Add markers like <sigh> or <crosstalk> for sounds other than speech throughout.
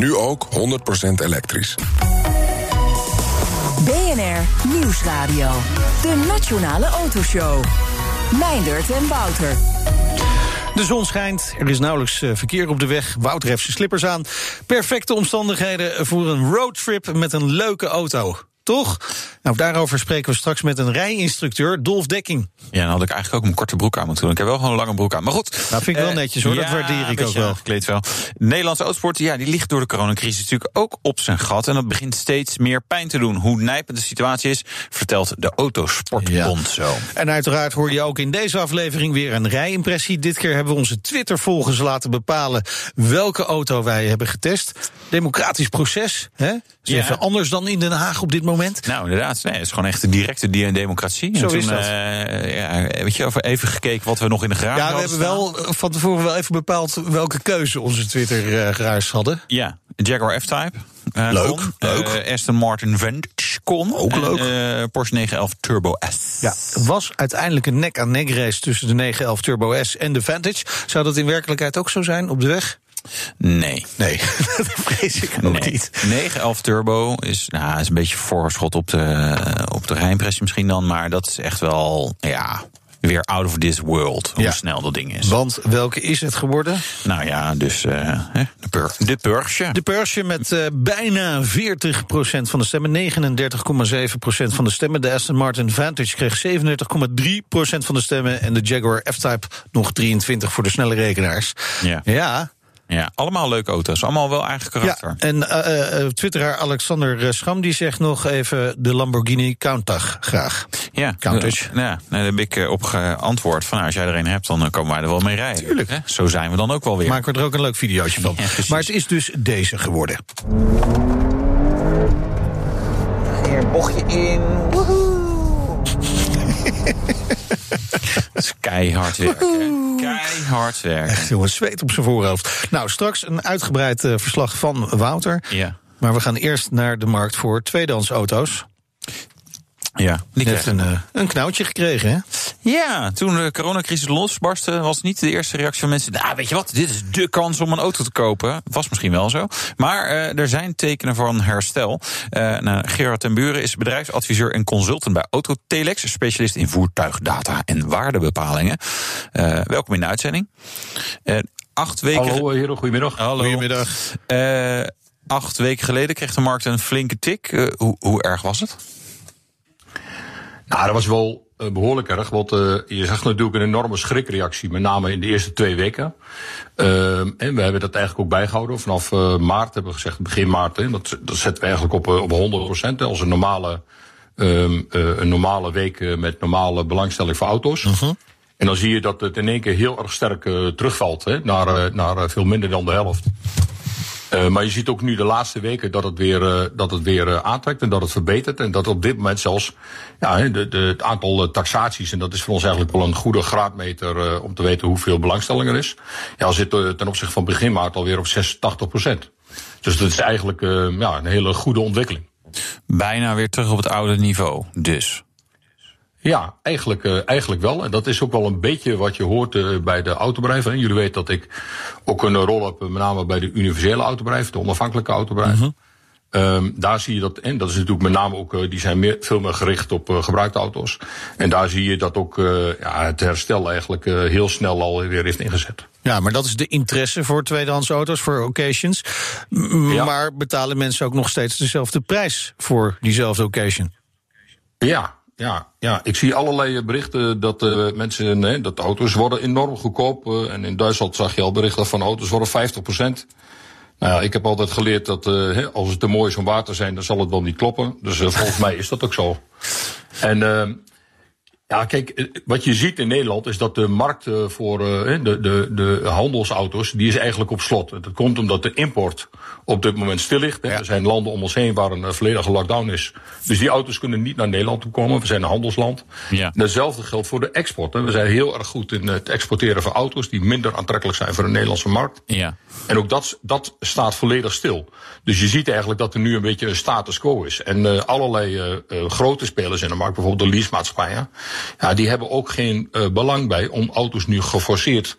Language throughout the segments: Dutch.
Nu ook 100% elektrisch. BNR Nieuwsradio. De Nationale Autoshow. Meindert en Wouter. De zon schijnt, er is nauwelijks eh, verkeer op de weg. Wouter heeft zijn slippers aan. Perfecte omstandigheden voor een roadtrip met een leuke auto toch? Nou, daarover spreken we straks met een rijinstructeur, Dolf Dekking. Ja, dan had ik eigenlijk ook een korte broek aan moeten doen. Ik heb wel gewoon een lange broek aan. Maar goed. Nou, vind ik wel netjes hoor, dat waardeer ik ook wel. Gekleed wel. De Nederlandse autosport, ja, die ligt door de coronacrisis natuurlijk ook op zijn gat. En dat begint steeds meer pijn te doen. Hoe nijpend de situatie is, vertelt de Autosportbond zo. En uiteraard hoor je ook in deze aflevering weer een rijimpressie. Dit keer hebben we onze Twitter-volgers laten bepalen welke auto wij hebben getest. Democratisch proces, hè? Is even anders dan in Den Haag op dit moment. Nou, inderdaad. Nee, het is gewoon echt een directe democratie. Zo en toen, is dat. Uh, ja, weet je, even gekeken wat we nog in de graaf Ja, we hebben wel van tevoren wel even bepaald welke keuze onze Twitter-geraars hadden. Ja, Jaguar F-Type. Uh, leuk, kon. leuk. Uh, Aston Martin Vantage kon. Ook leuk. Uh, Porsche 911 Turbo S. Ja, was uiteindelijk een nek-aan-nek race tussen de 911 Turbo S en de Vantage. Zou dat in werkelijkheid ook zo zijn op de weg? Nee. Nee, <laughs> dat vrees ik ook nee. niet. 911 Turbo is, nou, is een beetje voorschot op de, op de rijimpressie misschien dan. Maar dat is echt wel, ja, weer out of this world. Hoe Ja. snel dat ding is. Want welke is het geworden? Nou ja, dus eh, de, pur de Porsche. De Porsche met eh, bijna 40% van de stemmen, 39,7% van de stemmen. De Aston Martin Vantage kreeg 37,3% van de stemmen. En de Jaguar F-Type nog 23 voor de snelle rekenaars. Ja. Ja, ja, allemaal leuke auto's. Allemaal wel eigen karakter. ja. en eh, eh, twitteraar Alexander eh, Scham die zegt nog even de Lamborghini Countach graag. Ja, Countach. Ja, daar heb ik eh, op geantwoord van nou, als jij er een hebt, dan eh, komen wij er wel mee rijden. Tuurlijk. Hè? Zo zijn we dan ook wel weer. Maken we er ook een leuk videootje van. <laughs> Ja, maar het is dus deze geworden. Hier, bochtje in. <laughs> Het is keihard werken. Keihard werken. Echt jongens, zweet op zijn voorhoofd. Nou, straks een uitgebreid eh, verslag van Wouter. Ja. Maar we gaan eerst naar de markt voor tweedehands auto's. Ja, die heeft een, eh, een knoutje gekregen, hè? Ja, toen de coronacrisis losbarstte, was niet de eerste reactie van mensen. Nou, weet je wat, dit is de kans om een auto te kopen. Was misschien wel zo. Maar eh, er zijn tekenen van herstel. Eh nou, Gerard ten Buren is bedrijfsadviseur en consultant bij Autotelex, specialist in voertuigdata en waardebepalingen. Eh, welkom in de uitzending. Acht weken. Hallo heren, goedemiddag. Hallo. Goedemiddag. Eh, acht weken geleden kreeg de markt een flinke tik. Hoe, hoe erg was het? Nou, dat was wel eh, behoorlijk erg, want eh, je zag natuurlijk een enorme schrikreactie, met name in de eerste twee weken. Ehm, en we hebben dat eigenlijk ook bijgehouden. Vanaf eh, maart hebben we gezegd, begin maart, hè, dat, dat zetten we eigenlijk op, op 100% hè, als een normale, ehm, eh, een normale week met normale belangstelling voor auto's. En dan zie je dat het in één keer heel erg sterk terugvalt, hè, naar, naar veel minder dan de helft. Eh, maar je ziet ook nu de laatste weken dat het weer, eh, dat het weer eh, aantrekt en dat het verbetert. En dat op dit moment zelfs ja, de, de, het aantal taxaties, en dat is voor ons eigenlijk wel een goede graadmeter om te weten hoeveel belangstelling er is. Ja, zit ten opzichte van begin maart alweer op 86 procent. Dus dat is eigenlijk ja, een hele goede ontwikkeling. Bijna weer terug op het oude niveau, dus. Ja, eigenlijk, eh, eigenlijk wel. En dat is ook wel een beetje wat je hoort eh, bij de autobedrijven. Jullie weten dat ik ook een rol heb, met name bij de universele autobedrijven, de onafhankelijke autobedrijven. Ehm, daar zie je dat, en dat is natuurlijk met name ook, eh, die zijn meer, veel meer gericht op gebruikte auto's. En daar zie je dat ook ja, het herstel eigenlijk heel snel alweer heeft ingezet. Ja, maar dat is de interesse voor tweedehands auto's, voor occasions. M- Ja. Maar betalen mensen ook nog steeds dezelfde prijs voor diezelfde occasion? Ja, ja, ja. Ik zie allerlei berichten dat eh, mensen, nee, dat auto's worden enorm goedkoop. eh, en in Duitsland zag je al berichten van auto's worden 50%. Nou ja, ik heb altijd geleerd dat hè, als het te mooi is om waar te zijn, dan zal het wel niet kloppen. Dus volgens <laughs> mij is dat ook zo. En eh, Ja, kijk, eh, wat je ziet in Nederland is dat de markt eh, voor uh, de, de, de handelsauto's, die is eigenlijk op slot. Dat komt omdat de import op dit moment stil ligt. Ja. Er zijn landen om ons heen waar een volledige lockdown is. Dus die auto's kunnen niet naar Nederland toe komen. We zijn een handelsland. Ja. Hetzelfde geldt voor de export. We zijn heel erg goed in het exporteren van auto's die minder aantrekkelijk zijn voor de Nederlandse markt. Ja. En ook dat, dat staat volledig stil. Dus je ziet eigenlijk dat er nu een beetje een status quo is. En allerlei grote spelers in de markt, bijvoorbeeld de leasemaatschappijen, ja, die hebben ook geen uh, belang bij om auto's nu geforceerd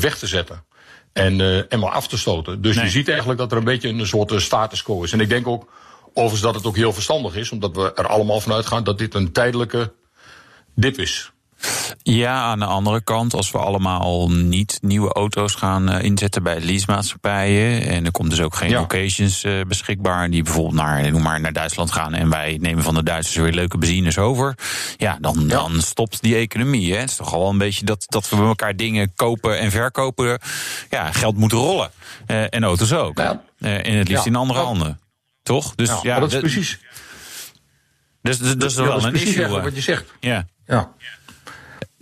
weg te zetten. En, en maar af te stoten. Dus nee. je ziet eigenlijk dat er een beetje een soort status quo is. En ik denk ook overigens dat het ook heel verstandig is, omdat we er allemaal vanuit gaan dat dit een tijdelijke dip is. Ja, aan de andere kant, als we allemaal niet nieuwe auto's gaan uh, inzetten bij leasemaatschappijen. En er komt dus ook geen ja. locations uh, beschikbaar die bijvoorbeeld naar, noem maar, naar Duitsland gaan. En wij nemen van de Duitsers weer leuke benzines over. Ja, dan, ja. dan stopt die economie. Hè. Het is toch al wel een beetje dat, dat we bij elkaar dingen kopen en verkopen. Ja, geld moet rollen. Uh, en auto's ook. Ja. en het liefst in andere handen. Toch? Dus ja, dat is precies. Dus, dus, dus dat is wel een issue. Wat je zegt. Ja. ja.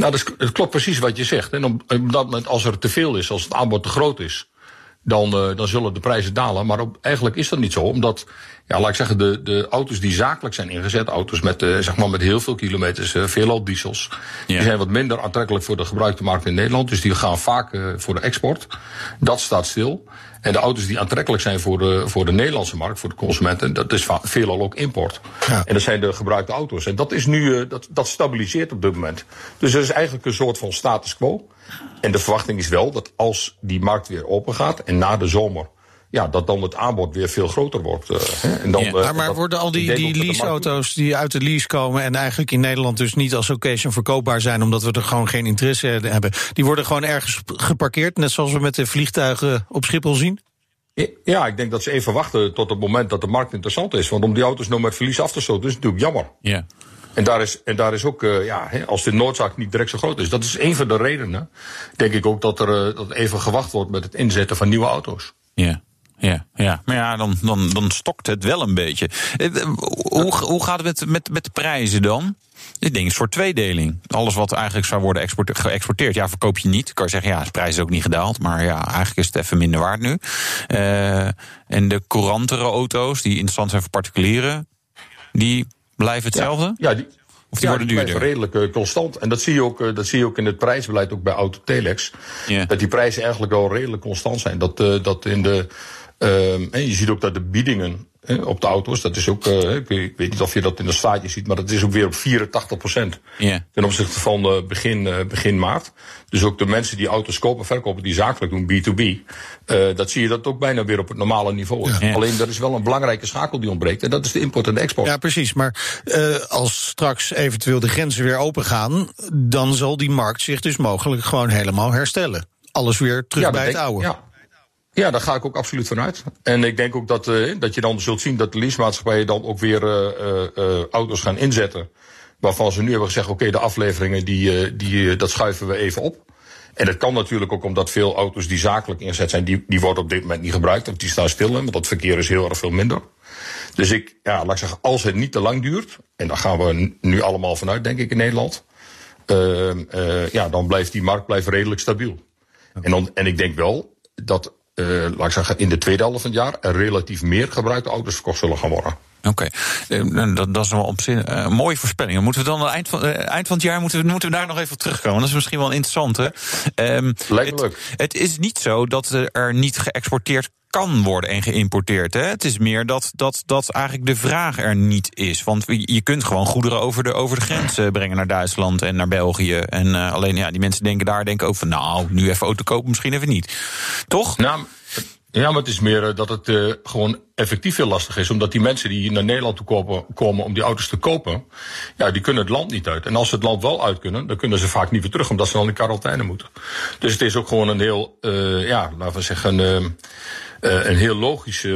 Nou, dat, het klopt precies wat je zegt. En op, op dat moment, als er te veel is, als het aanbod te groot is, dan, uh, dan zullen de prijzen dalen. Maar op, eigenlijk is dat niet zo, omdat, ja, laat ik zeggen, de, de auto's die zakelijk zijn ingezet, auto's met, uh, zeg maar met heel veel kilometers, uh, veelal diesels, ja. die zijn wat minder aantrekkelijk voor de gebruikte markt in Nederland. Dus die gaan vaak voor de export. Dat staat stil. En de auto's die aantrekkelijk zijn voor de, voor de Nederlandse markt, voor de consumenten, dat is veelal ook import. Ja. En dat zijn de gebruikte auto's. En dat is nu, dat, dat stabiliseert op dit moment. Dus dat is eigenlijk een soort van status quo. En de verwachting is wel dat als die markt weer open gaat en na de zomer ja, dat dan het aanbod weer veel groter wordt. Uh, en dan, ja, maar, maar worden al die, die leaseauto's die uit de lease komen en eigenlijk in Nederland dus niet als occasion verkoopbaar zijn, omdat we er gewoon geen interesse hebben, die worden gewoon ergens geparkeerd, net zoals we met de vliegtuigen op Schiphol zien? Ja, ik denk dat ze even wachten tot het moment dat de markt interessant is. Want om die auto's nou met verlies af te stoten is natuurlijk jammer. Ja. En daar is, en daar is ook, uh, ja, als de noodzaak niet direct zo groot is. Dat is een van de redenen, denk ik ook, dat er uh, dat even gewacht wordt met het inzetten van nieuwe auto's. Ja. Ja, ja, maar ja, dan, dan, dan stokt het wel een beetje. Hoe, hoe gaat het met, met, met de prijzen dan? Ik denk een soort tweedeling. Alles wat eigenlijk zou worden geëxporteerd, ja, verkoop je niet. Kan zeggen, ja, de prijs is ook niet gedaald. Maar ja, eigenlijk is het even minder waard nu. Uh, en de courantere auto's, die interessant zijn voor particulieren, die blijven hetzelfde? Ja, ja die, of die ja, worden duurder? redelijk uh, constant. En dat zie, je ook, uh, dat zie je ook in het prijsbeleid, ook bij Autotelex. Yeah. Dat die prijzen eigenlijk wel redelijk constant zijn. Dat, uh, dat in de. en je ziet ook dat de biedingen op de auto's. Dat is ook, uh, ik weet niet of je dat in de staatje ziet, maar dat is ook weer op 84 procent. Yeah. Ten opzichte van uh, begin, uh, begin maart. Dus ook de mensen die auto's kopen, verkopen, die zakelijk doen, B2B. dat zie je dat ook bijna weer op het normale niveau. Ja. Alleen er is wel een belangrijke schakel die ontbreekt. En dat is de import en de export. Ja, precies. Maar als straks eventueel de grenzen weer open gaan, dan zal die markt zich dus mogelijk gewoon helemaal herstellen. Alles weer terug ja, bij het denk, oude. Ja. Ja, daar ga ik ook absoluut vanuit. En ik denk ook dat, uh, dat je dan zult zien dat de leasemaatschappijen dan ook weer uh, uh, auto's gaan inzetten. Waarvan ze nu hebben gezegd, oké, okay, de afleveringen die, die, dat schuiven we even op. En dat kan natuurlijk ook omdat veel auto's die zakelijk ingezet zijn, die, die worden op dit moment niet gebruikt. Want die staan stil, want dat verkeer is heel erg veel minder. Dus ik, ja, laat ik zeggen, als het niet te lang duurt, en daar gaan we nu allemaal vanuit, denk ik, in Nederland. ja, dan blijft die markt blijft redelijk stabiel. En, dan, en ik denk wel dat uh, laat ik zeggen, in de tweede helft van het jaar er relatief meer gebruikte auto's verkocht zullen gaan worden. Oké, okay. dat, dat, is wel op zin, uh, een mooie voorspelling. Moeten we dan aan het eind van, uh, eind van het jaar moeten we, moeten we daar nog even op terugkomen? Dat is misschien wel interessant. Hè? Um, Lijkt me leuk. Het is niet zo dat er niet geëxporteerd kan worden en geïmporteerd. Hè? Het is meer dat, dat, dat eigenlijk de vraag er niet is. Want je kunt gewoon goederen over de, over de grens eh, brengen naar Duitsland en naar België. En uh, alleen ja, die mensen denken daar denken over, nou, nu even auto kopen, misschien even niet. Toch? Nou, ja, maar het is meer dat het gewoon effectief heel lastig is. Omdat die mensen die naar Nederland toe komen, om die auto's te kopen, ja, die kunnen het land niet uit. En als ze het land wel uit kunnen, dan kunnen ze vaak niet weer terug, omdat ze dan in quarantaine moeten. Dus het is ook gewoon een heel, ja, laten we zeggen, een heel logisch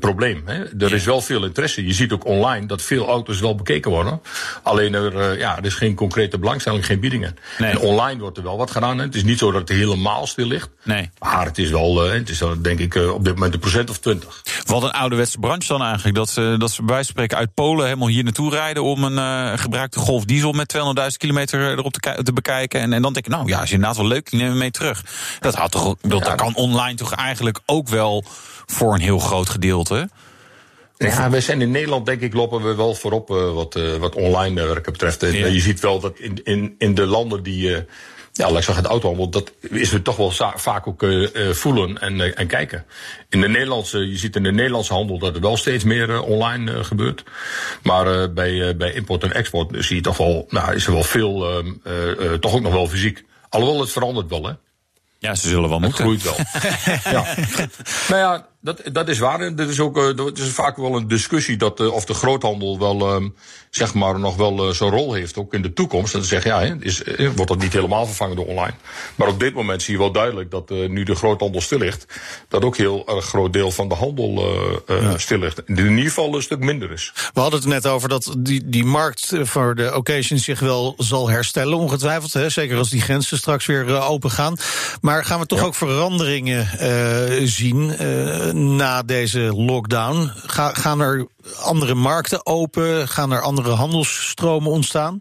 probleem. Hè. Er is wel veel interesse. Je ziet ook online dat veel auto's wel bekeken worden. Alleen er, ja, er is geen concrete belangstelling, geen biedingen. En online wordt er wel wat gedaan. Hè. Het is niet zo dat het helemaal stil ligt. Nee. Maar het is wel, het is denk ik op dit moment een procent of twintig. Wat een ouderwetse branche dan eigenlijk. Dat ze, dat ze bij wijze van spreken uit Polen helemaal hier naartoe rijden om een gebruikte Golf diesel met 200.000 kilometer erop te, te bekijken. En, en dan denk ik, nou ja, is inderdaad wel leuk, die nemen we mee terug. Dat, had toch, dat, kan online toch eigenlijk ook wel voor een heel groot gedeelte. Ja, we zijn in Nederland, denk ik, lopen we wel voorop uh, wat, uh, wat online werken betreft. Ja. Je ziet wel dat in, in, in de landen die. Uh, ja, laat ik zeggen, het autohandel, dat is we toch wel vaak ook voelen en, en kijken. In de Nederlandse, je ziet in de Nederlandse handel dat er wel steeds meer online gebeurt. Maar bij, bij import en export zie je toch wel, nou, is er wel veel, ehm, toch ook nog wel fysiek. Alhoewel, het verandert wel, hè. Ja, ze zullen wel moeten. Het groeit wel. <laughs> ja. Nou ja, dat, dat is waar. Er is ook uh, is vaak wel een discussie dat uh, of de groothandel wel, uh, zeg maar, nog wel uh, zo'n rol heeft, ook in de toekomst. Dat ze zeggen, ja, is, wordt dat niet helemaal vervangen door online. Maar op dit moment zie je wel duidelijk dat nu de groothandel stil ligt, dat ook heel erg groot deel van de handel ja. stil ligt. In ieder geval een stuk minder is. We hadden het net over dat die, die markt voor de occasions zich wel zal herstellen, ongetwijfeld. Hè? Zeker als die grenzen straks weer open gaan. Maar gaan we toch ja. ook veranderingen zien? Na deze lockdown? Ga, gaan er andere markten open? Gaan er andere handelsstromen ontstaan?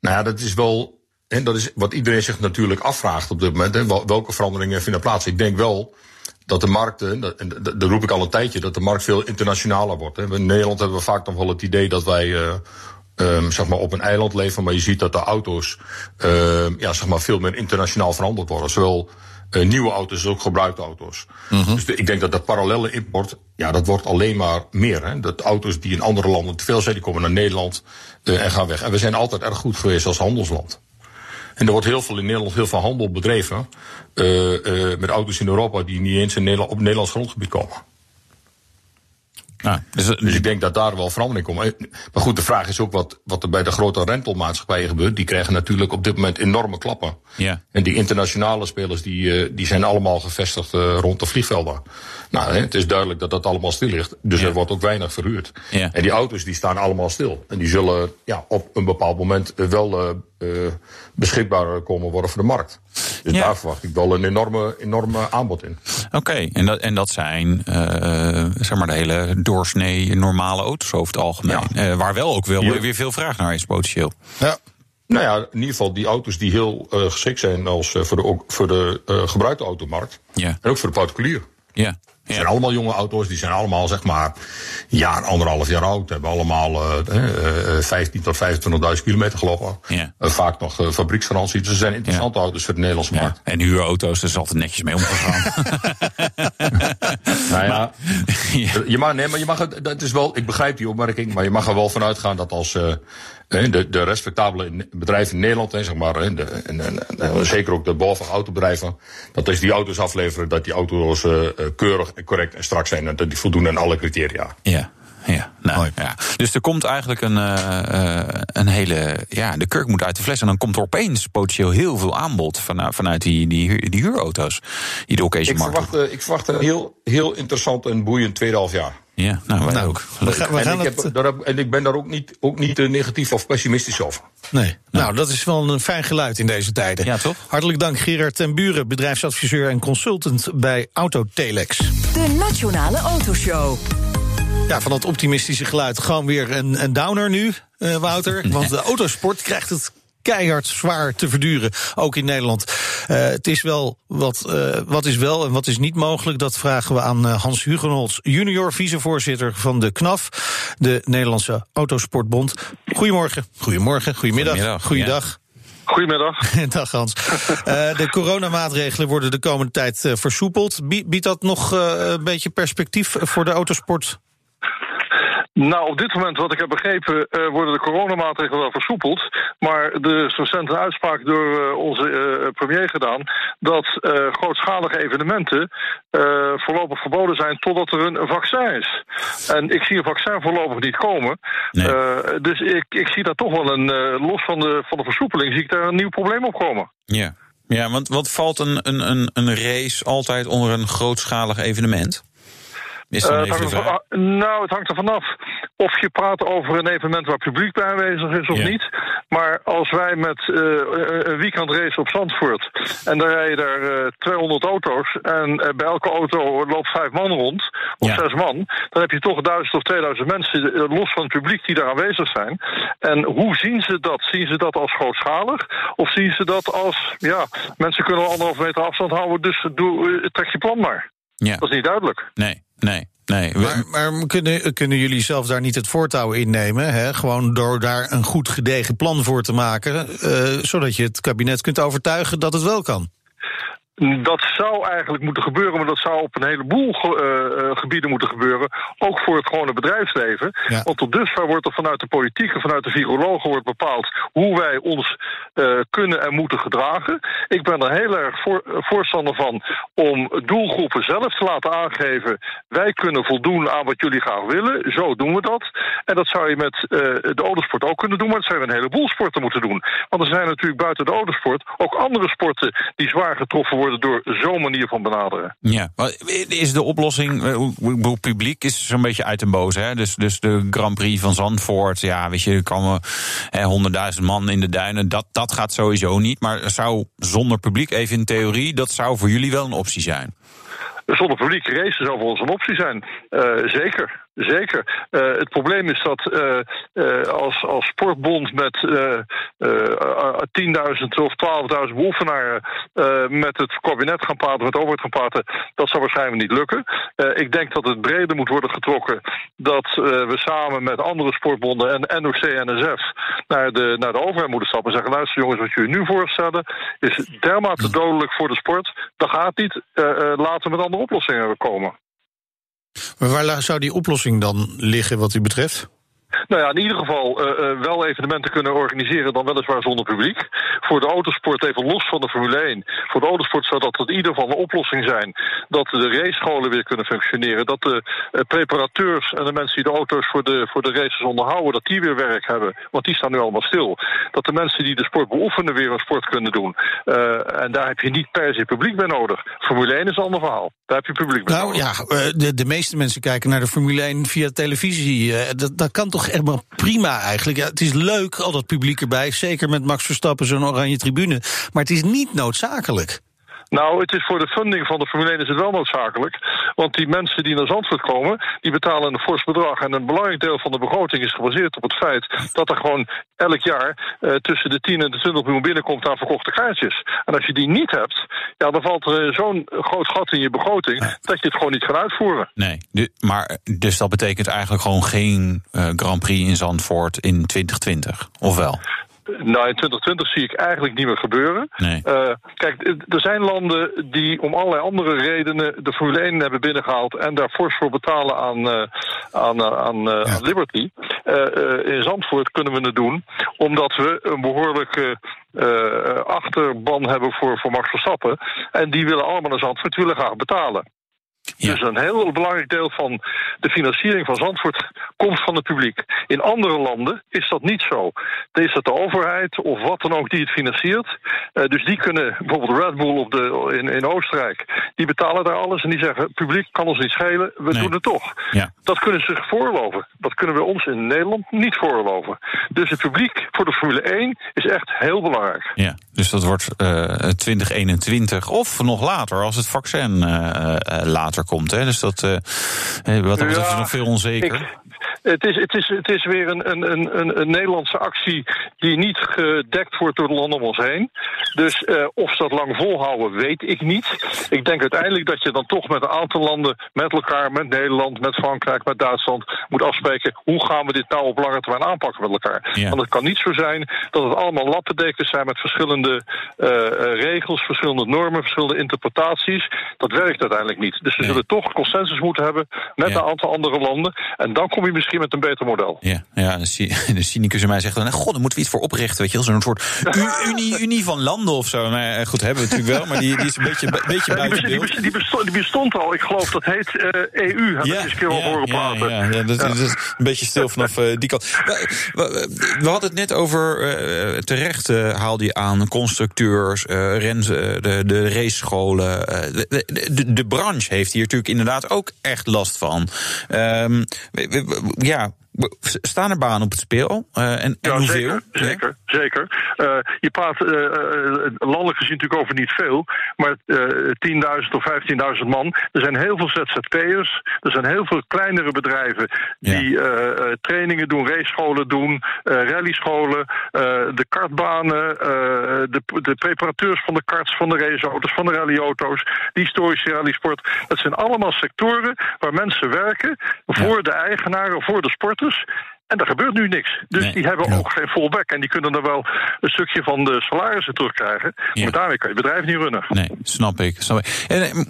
Nou ja, dat is wel. En dat is wat iedereen zich natuurlijk afvraagt op dit moment. Hè, welke veranderingen vinden plaats? Ik denk wel dat de markten, en dat roep ik al een tijdje, dat de markt veel internationaler wordt. In Nederland hebben we vaak nog wel het idee dat wij. Uh, um, zeg maar op een eiland leven, maar je ziet dat de auto's uh, ja, zeg maar veel meer internationaal verhandeld worden. Zowel nieuwe auto's ook gebruikte auto's. Mm -hmm. Dus de, ik denk dat dat parallele import, ja, dat wordt alleen maar meer. Hè? Dat auto's die in andere landen te veel zijn, die komen naar Nederland uh, en gaan weg. En we zijn altijd erg goed geweest als handelsland. En er wordt heel veel in Nederland, heel veel handel bedreven uh, met auto's in Europa die niet eens in Nederland, op Nederlands grondgebied komen. Ja, dus, dus, ik denk dat daar wel verandering komt. Maar goed, de vraag is ook wat, wat er bij de grote rentelmaatschappijen gebeurt. Die krijgen natuurlijk op dit moment enorme klappen. Ja. En die internationale spelers die, die zijn allemaal gevestigd uh, rond de vliegvelden. Nou, hè, het is duidelijk dat dat allemaal stil ligt. Dus ja. er wordt ook weinig verhuurd. Ja. En die auto's die staan allemaal stil. En die zullen ja, op een bepaald moment wel beschikbaar komen worden voor de markt. Dus ja. daar verwacht ik wel een enorme, enorme aanbod in. Oké, okay. en, dat, en dat zijn uh, zeg maar de hele doorsnee normale auto's over het algemeen. Ja. Uh, waar wel ook wel ja. weer veel vraag naar is potentieel. Ja. Nou ja, in ieder geval die auto's die heel geschikt zijn als, voor de, voor de gebruikte automarkt. Ja. En ook voor de particulier. Ja. Het zijn allemaal jonge auto's, die zijn allemaal zeg maar jaar, anderhalf jaar oud. Hebben allemaal uh, 15 tot 25.000 kilometer gelopen. Ja. Uh, vaak nog uh, fabrieksgarantie. Dus ze zijn interessante ja. auto's voor de Nederlandse ja. markt. En huurauto's, daar is altijd netjes mee omgegaan. <laughs> nou <laughs> ja, je mag, nee, maar je mag, dat is wel, ik begrijp die opmerking, maar je mag er wel vanuit gaan dat als uh, de, de respectabele bedrijven in Nederland, zeg maar, en, de, en, en, en zeker ook de boven autobedrijven, dat als die auto's afleveren, dat die auto's uh, keurig, correct en strak zijn en dat die voldoen aan alle criteria. Ja. Ja, nou, ja. Dus er komt eigenlijk een, uh, een hele. Ja, de kurk moet uit de fles. En dan komt er opeens potentieel heel veel aanbod vanuit, vanuit die, die, die huurauto's. Die de occasion ik verwacht, ik verwacht een heel, heel interessant en boeiend tweehalf jaar. Ja, nou, wij nou, ook. We gaan, we gaan en, ik het... heb, daar, en ik ben daar ook niet, ook niet negatief of pessimistisch over. Nee, nou. nou, dat is wel een fijn geluid in deze tijden. Ja, toch? Hartelijk dank, Gerard ten Buren, bedrijfsadviseur en consultant bij Autotelex. De Nationale Autoshow. Ja, van dat optimistische geluid gewoon weer een, een downer nu, uh, Wouter. <laughs> Want de autosport krijgt het keihard zwaar te verduren, ook in Nederland. Uh, het is wel wat, uh, wat is wel en wat is niet mogelijk. Dat vragen we aan Hans Hugenholz, junior vicevoorzitter van de KNAF, de Nederlandse Autosportbond. Goedemorgen, goedemorgen, goedemiddag, Goedemiddag. goeiedag. Goedemiddag. <laughs> Dag Hans. Uh, de coronamaatregelen worden de komende tijd uh, versoepeld. Biedt dat nog uh, een beetje perspectief voor de autosport? Nou, op dit moment, wat ik heb begrepen, uh, worden de coronamaatregelen wel versoepeld. Maar er is recent een uitspraak door uh, onze uh, premier gedaan dat grootschalige evenementen voorlopig verboden zijn totdat er een vaccin is. En ik zie een vaccin voorlopig niet komen. Nee. dus ik, ik zie daar toch wel een, los van de, van de versoepeling, zie ik daar een nieuw probleem op komen. Ja. Ja, want wat valt een, een, een, een race altijd onder een grootschalig evenement? Is dan Eh, even er van- nou, het hangt er vanaf of je praat over een evenement waar publiek bij aanwezig is of Ja. niet. Maar als wij met eh, een weekendrace op Zandvoort en dan rijden daar eh, 200 auto's en bij elke auto loopt vijf man rond, of Ja. zes man, dan heb je toch 1000 of 2000 mensen los van het publiek die daar aanwezig zijn. En hoe zien ze dat? Zien ze dat als grootschalig? Of zien ze dat als, ja, mensen kunnen wel anderhalve meter afstand houden, dus doe, trek je plan maar. Ja, Dat is niet duidelijk. nee, nee, nee. Maar kunnen, kunnen jullie zelf daar niet het voortouw innemen? Hè? Gewoon door daar een goed gedegen plan voor te maken. eh, zodat je het kabinet kunt overtuigen dat het wel kan. Dat zou eigenlijk moeten gebeuren, maar dat zou op een heleboel ge- eh, eh, gebieden moeten gebeuren. Ook voor het gewone bedrijfsleven. Ja. Want tot dusver wordt er vanuit de politiek en vanuit de virologen wordt bepaald hoe wij ons eh, kunnen en moeten gedragen. Ik ben er heel erg voor, voorstander van om doelgroepen zelf te laten aangeven. Wij kunnen voldoen aan wat jullie graag willen. Zo doen we dat. En dat zou je met de autosport ook kunnen doen, maar dat zou je met een heleboel sporten moeten doen. Want er zijn natuurlijk buiten de autosport ook andere sporten die zwaar getroffen worden door zo'n manier van benaderen. Ja, maar is de oplossing, eh, hoe- hoe- hoe publiek is zo'n beetje uit en boos, hè? Dus, dus de Grand Prix van Zandvoort, ja, weet je, er komen hè, honderdduizend man in de duinen, dat, dat gaat sowieso niet. Maar zou zonder publiek, even in theorie, dat zou voor jullie wel een optie zijn. Zonder publiek race zou voor ons een optie zijn. Eh, zeker. Zeker. Eh, het probleem is dat eh, eh, als, als sportbond met eh, eh, 10.000 of 12.000 beoefenaren eh, met het kabinet gaan praten, met de overheid gaan praten, dat zou waarschijnlijk niet lukken. Ik denk dat het breder moet worden getrokken dat we samen met andere sportbonden en NOC en NSF naar de, naar de overheid moeten stappen en zeggen: luister jongens, wat jullie nu voorstellen is dermate dodelijk voor de sport. Dat gaat niet. Laten we met andere oplossingen komen. Maar waar zou die oplossing dan liggen wat u betreft? Nou ja, in ieder geval eh, eh, wel evenementen kunnen organiseren, dan weliswaar zonder publiek. Voor de autosport even los van de Formule 1. Voor de autosport zou dat in ieder geval een oplossing zijn. Dat de racescholen weer kunnen functioneren. Dat de eh, preparateurs en de mensen die de auto's voor de, voor de races onderhouden, dat die weer werk hebben. Want die staan nu allemaal stil. Dat de mensen die de sport beoefenen weer een sport kunnen doen. En daar heb je niet per se publiek bij nodig. Formule 1 is een ander verhaal. Daar heb je publiek bij Nou nodig. ja, eh, de, de meeste mensen kijken naar de Formule 1 via televisie. Dat, dat kan toch helemaal prima eigenlijk. Ja, het is leuk, al dat publiek erbij. Zeker met Max Verstappen, zo'n oranje tribune. Maar het is niet noodzakelijk. Nou, het is voor de funding van de Formule 1 is het wel noodzakelijk. Want die mensen die naar Zandvoort komen, die betalen een fors bedrag. En een belangrijk deel van de begroting is gebaseerd op het feit dat er gewoon elk jaar eh, tussen de 10 en de 20 miljoen binnenkomt aan verkochte kaartjes. En als je die niet hebt, ja, dan valt er zo'n groot gat in je begroting dat je het gewoon niet gaat uitvoeren. Nee, maar dus dat betekent eigenlijk gewoon geen eh, Grand Prix in Zandvoort in 2020, of wel? Nou, in 2020 zie ik eigenlijk niet meer gebeuren. Nee. Eh, kijk, er zijn landen die om allerlei andere redenen de Formule 1 hebben binnengehaald en daar fors voor betalen aan, eh, aan, eh, aan, aan Liberty. In Zandvoort kunnen we het doen omdat we een behoorlijke eh, achterban hebben voor, voor Max Verstappen. En die willen allemaal naar Zandvoort, willen graag betalen. Ja. Dus een heel belangrijk deel van de financiering van Zandvoort komt van het publiek. In andere landen is dat niet zo. Dan is dat de overheid of wat dan ook die het financiert. Eh, dus die kunnen, bijvoorbeeld Red Bull op de, in, in Oostenrijk, die betalen daar alles en die zeggen: het publiek kan ons niet schelen, we Nee. doen het toch. Ja. Dat kunnen ze zich veroorloven. Dat kunnen we ons in Nederland niet veroorloven. Dus het publiek voor de Formule 1 is echt heel belangrijk. Ja, dus dat wordt eh 2021 of nog later als het vaccin eh, eh, later komt. Hè? Dus dat, eh, wat dat betreft is nog veel onzeker. Ik, het, is, het, is, het is weer een, een, een, een, Nederlandse actie die niet gedekt wordt door de landen om ons heen. Dus eh, of ze dat lang volhouden, weet ik niet. Ik denk uiteindelijk dat je dan toch met een aantal landen, met elkaar, met Nederland, met Frankrijk, met Duitsland, moet afspreken hoe gaan we dit nou op lange termijn aanpakken met elkaar. Ja. Want het kan niet zo zijn dat het allemaal lappendekens zijn met verschillende eh, regels, verschillende normen, verschillende interpretaties. Dat werkt uiteindelijk niet. Dus we Nee. Zullen toch consensus moeten hebben met Ja. een aantal andere landen. En dan kom je misschien met een beter model. Ja, ja <laughs> de cynicus in mij zegt dan... Nou, god, dan moeten we iets voor oprichten, weet je Zo'n soort <laughs> unie, unie van landen of zo. Nou, goed, hebben we natuurlijk wel, maar die, die is een beetje, beetje buiten die, bestond, die, bestond, die, bestond, al, ik geloof dat heet uh, eh, EU, heb ja, ik eens een keer al horen praten. Ja, ja, dat, is een beetje stil vanaf uh, die kant. We, we, we, hadden het net over, uh, terecht haalde je aan, constructeurs, de, de racescholen. De, de, de, branche heeft hier natuurlijk inderdaad ook echt last van. Um, ja, staan er banen op het speel? Uh, en, ja, hoeveel? Zeker, zeker. zeker. Uh, je praat uh, landelijk gezien natuurlijk over niet veel, maar 10.000 of 15.000 man. Er zijn heel veel ZZP'ers, er zijn heel veel kleinere bedrijven die ja. trainingen doen, racescholen doen, rallyscholen, de kartbanen, de, de preparateurs van de karts, van de raceauto's, van de rallyauto's, de historische rallysport. Dat zijn allemaal sectoren waar mensen werken voor de eigenaren, voor de sporters. sus En er gebeurt nu niks. Dus die hebben ook geen fallback. En die kunnen dan wel een stukje van de salarissen terugkrijgen. Maar daarmee kan je bedrijf niet runnen. Nee, snap ik. Snap ik. En, eh,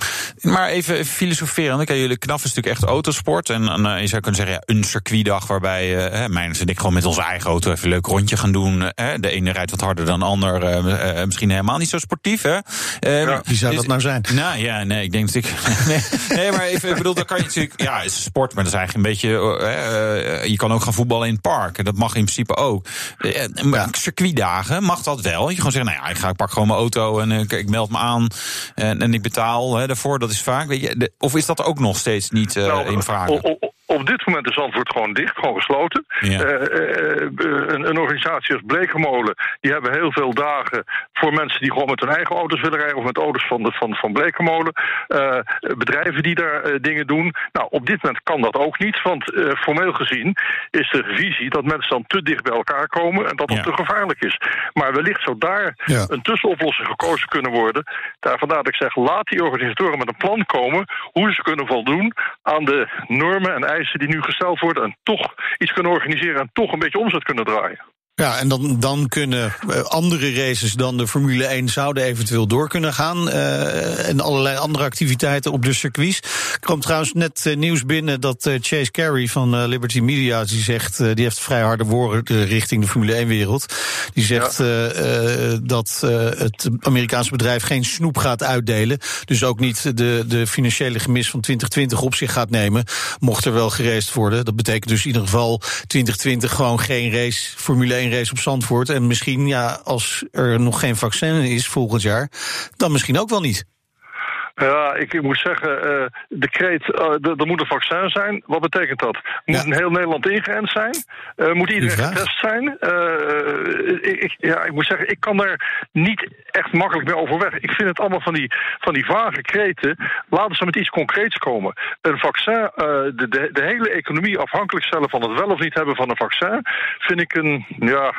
maar even filosoferen. Dan jullie knaf is natuurlijk echt autosport. En, uh, je zou kunnen zeggen, ja, een circuitdag waarbij uh, mijn en ik gewoon met onze eigen auto even een leuk rondje gaan doen. de ene rijdt wat harder dan de ander. Uh, misschien helemaal niet zo sportief. Hè? Ja. Wie zou dat nou zijn? Nou ja, nee, ik denk natuurlijk. <laughs> nee, nee, maar even, ik bedoel, dan kan je natuurlijk. Ja, het is sport, maar dat is eigenlijk een beetje. je kan ook gaan voetballen voetballen in het park. En dat mag in principe ook. Eh, ja. Circuitdagen mag dat wel. Je gewoon zeggen, nou ja, ik, ga, ik pak gewoon mijn auto en ik, ik meld me aan en, en ik betaal hè, daarvoor. Dat is vaak. Weet je, of is dat ook nog steeds niet uh, nou, in vraag? Op dit moment is antwoord gewoon dicht, gewoon gesloten. Ja. Uh, een, een, organisatie als Blekenmolen, die hebben heel veel dagen voor mensen die gewoon met hun eigen auto's willen rijden of met auto's van, de, van, van Blekenmolen. Uh, bedrijven die daar dingen doen. Nou, op dit moment kan dat ook niet, want formeel gezien is de visie dat mensen dan te dicht bij elkaar komen en dat dat te gevaarlijk is. Maar wellicht zou daar een tussenoplossing gekozen kunnen worden. Daar vandaar dat ik zeg, laat die organisatoren met een plan komen hoe ze kunnen voldoen aan de normen en eisen die nu gesteld worden en toch iets kunnen organiseren en toch een beetje omzet kunnen draaien. Ja, en dan, dan kunnen eh, andere races dan de Formule 1 zouden eventueel door kunnen gaan. Uh, en allerlei andere activiteiten op de circuits. Er kwam trouwens net uh, nieuws binnen dat Chase Carey van Liberty Media... die zegt, die heeft vrij harde woorden richting de Formule 1-wereld. Die zegt ja. dat het Amerikaanse bedrijf geen snoep gaat uitdelen. Dus ook niet de, de financiële gemis van 2020 op zich gaat nemen. Mocht er wel gereest worden. Dat betekent dus in ieder geval 2020 gewoon geen race Formule 1 race op Zandvoort. En misschien, ja, als er nog geen vaccin is volgend jaar, dan misschien ook wel niet. Ja, ik, ik moet zeggen, uh, de kreet, uh, er moet een vaccin zijn. Wat betekent dat? Moet een heel Nederland ingeënt zijn? Uh, moet iedereen getest zijn? Ik, ik, ja, ik moet zeggen, ik kan daar niet echt makkelijk mee overweg. Ik vind het allemaal van die, van die vage kreten. Laten ze met iets concreets komen. Een vaccin, de, de, de, hele economie afhankelijk stellen van het wel of niet hebben van een vaccin, vind ik een, ja,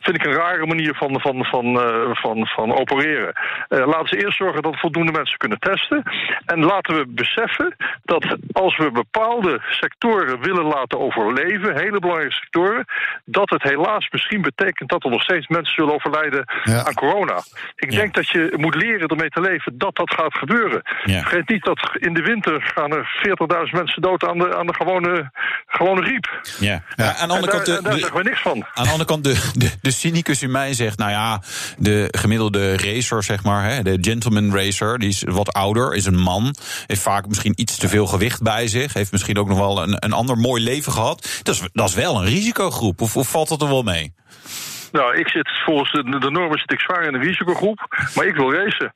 vind ik een rare manier van, van, van, van, van opereren. laten ze eerst zorgen dat voldoende mensen kunnen testen. En laten we beseffen dat als we bepaalde sectoren willen laten overleven, hele belangrijke sectoren, dat het helaas misschien betekent dat er nog steeds mensen zullen overlijden aan corona. Ik denk dat je moet leren ermee te leven dat dat gaat gebeuren. Ja. Vergeet niet dat in de winter gaan er 40.000 mensen dood aan de, aan de gewone, gewone griep. Ja. ja. aan de andere kant, de, daar zeggen we niks van. Aan de andere kant, de, de, de cynicus in mij zegt, nou ja, de gemiddelde racer, zeg maar, hè, de gentleman racer, die is wat ouder, is een man. Heeft vaak misschien iets te veel gewicht bij zich. Heeft misschien ook nog wel een, een ander mooi leven gehad. Dat is, dat is wel een risicogroep. Of, of valt dat er wel mee? Nou, ik zit volgens de, de normen zit ik zwaar in de risicogroep, maar ik wil racen.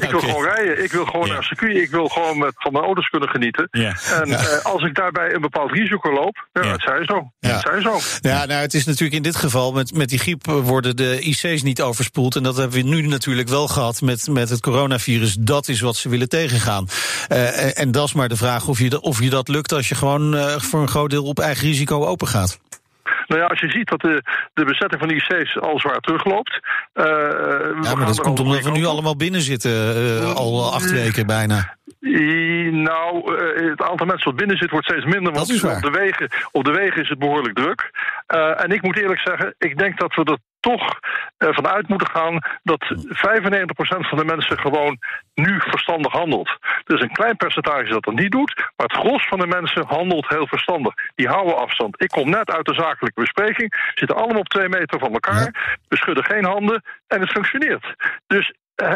ik wil gewoon rijden, ik wil gewoon naar circuit, ik wil gewoon met, van mijn auto's kunnen genieten. En uh, als ik daarbij een bepaald risico loop, ja, het zij zo. Het zij zo. Ja, nou, het is natuurlijk in dit geval, met, met die griep worden de IC's niet overspoeld. En dat hebben we nu natuurlijk wel gehad met, met het coronavirus. Dat is wat ze willen tegengaan. Uh, en, en dat is maar de vraag of je, of je dat lukt als je gewoon uh, voor een groot deel op eigen risico open gaat. Nou ja, als je ziet dat de, de bezetting van de IC's al zwaar terugloopt. Uh, ja, maar dat komt omdat we nu allemaal binnen zitten, uh, al acht weken bijna. Nou, het aantal mensen wat binnen zit wordt steeds minder. Want op de, wegen, op de wegen is het behoorlijk druk. En ik moet eerlijk zeggen, ik denk dat we er toch ervan uit moeten gaan dat 95% van de mensen gewoon nu verstandig handelt. Dus een klein percentage dat dat niet doet, maar het gros van de mensen handelt heel verstandig. Die houden afstand. Ik kom net uit de zakelijke bespreking, zitten allemaal op twee meter van elkaar, we schudden geen handen en het functioneert. Dus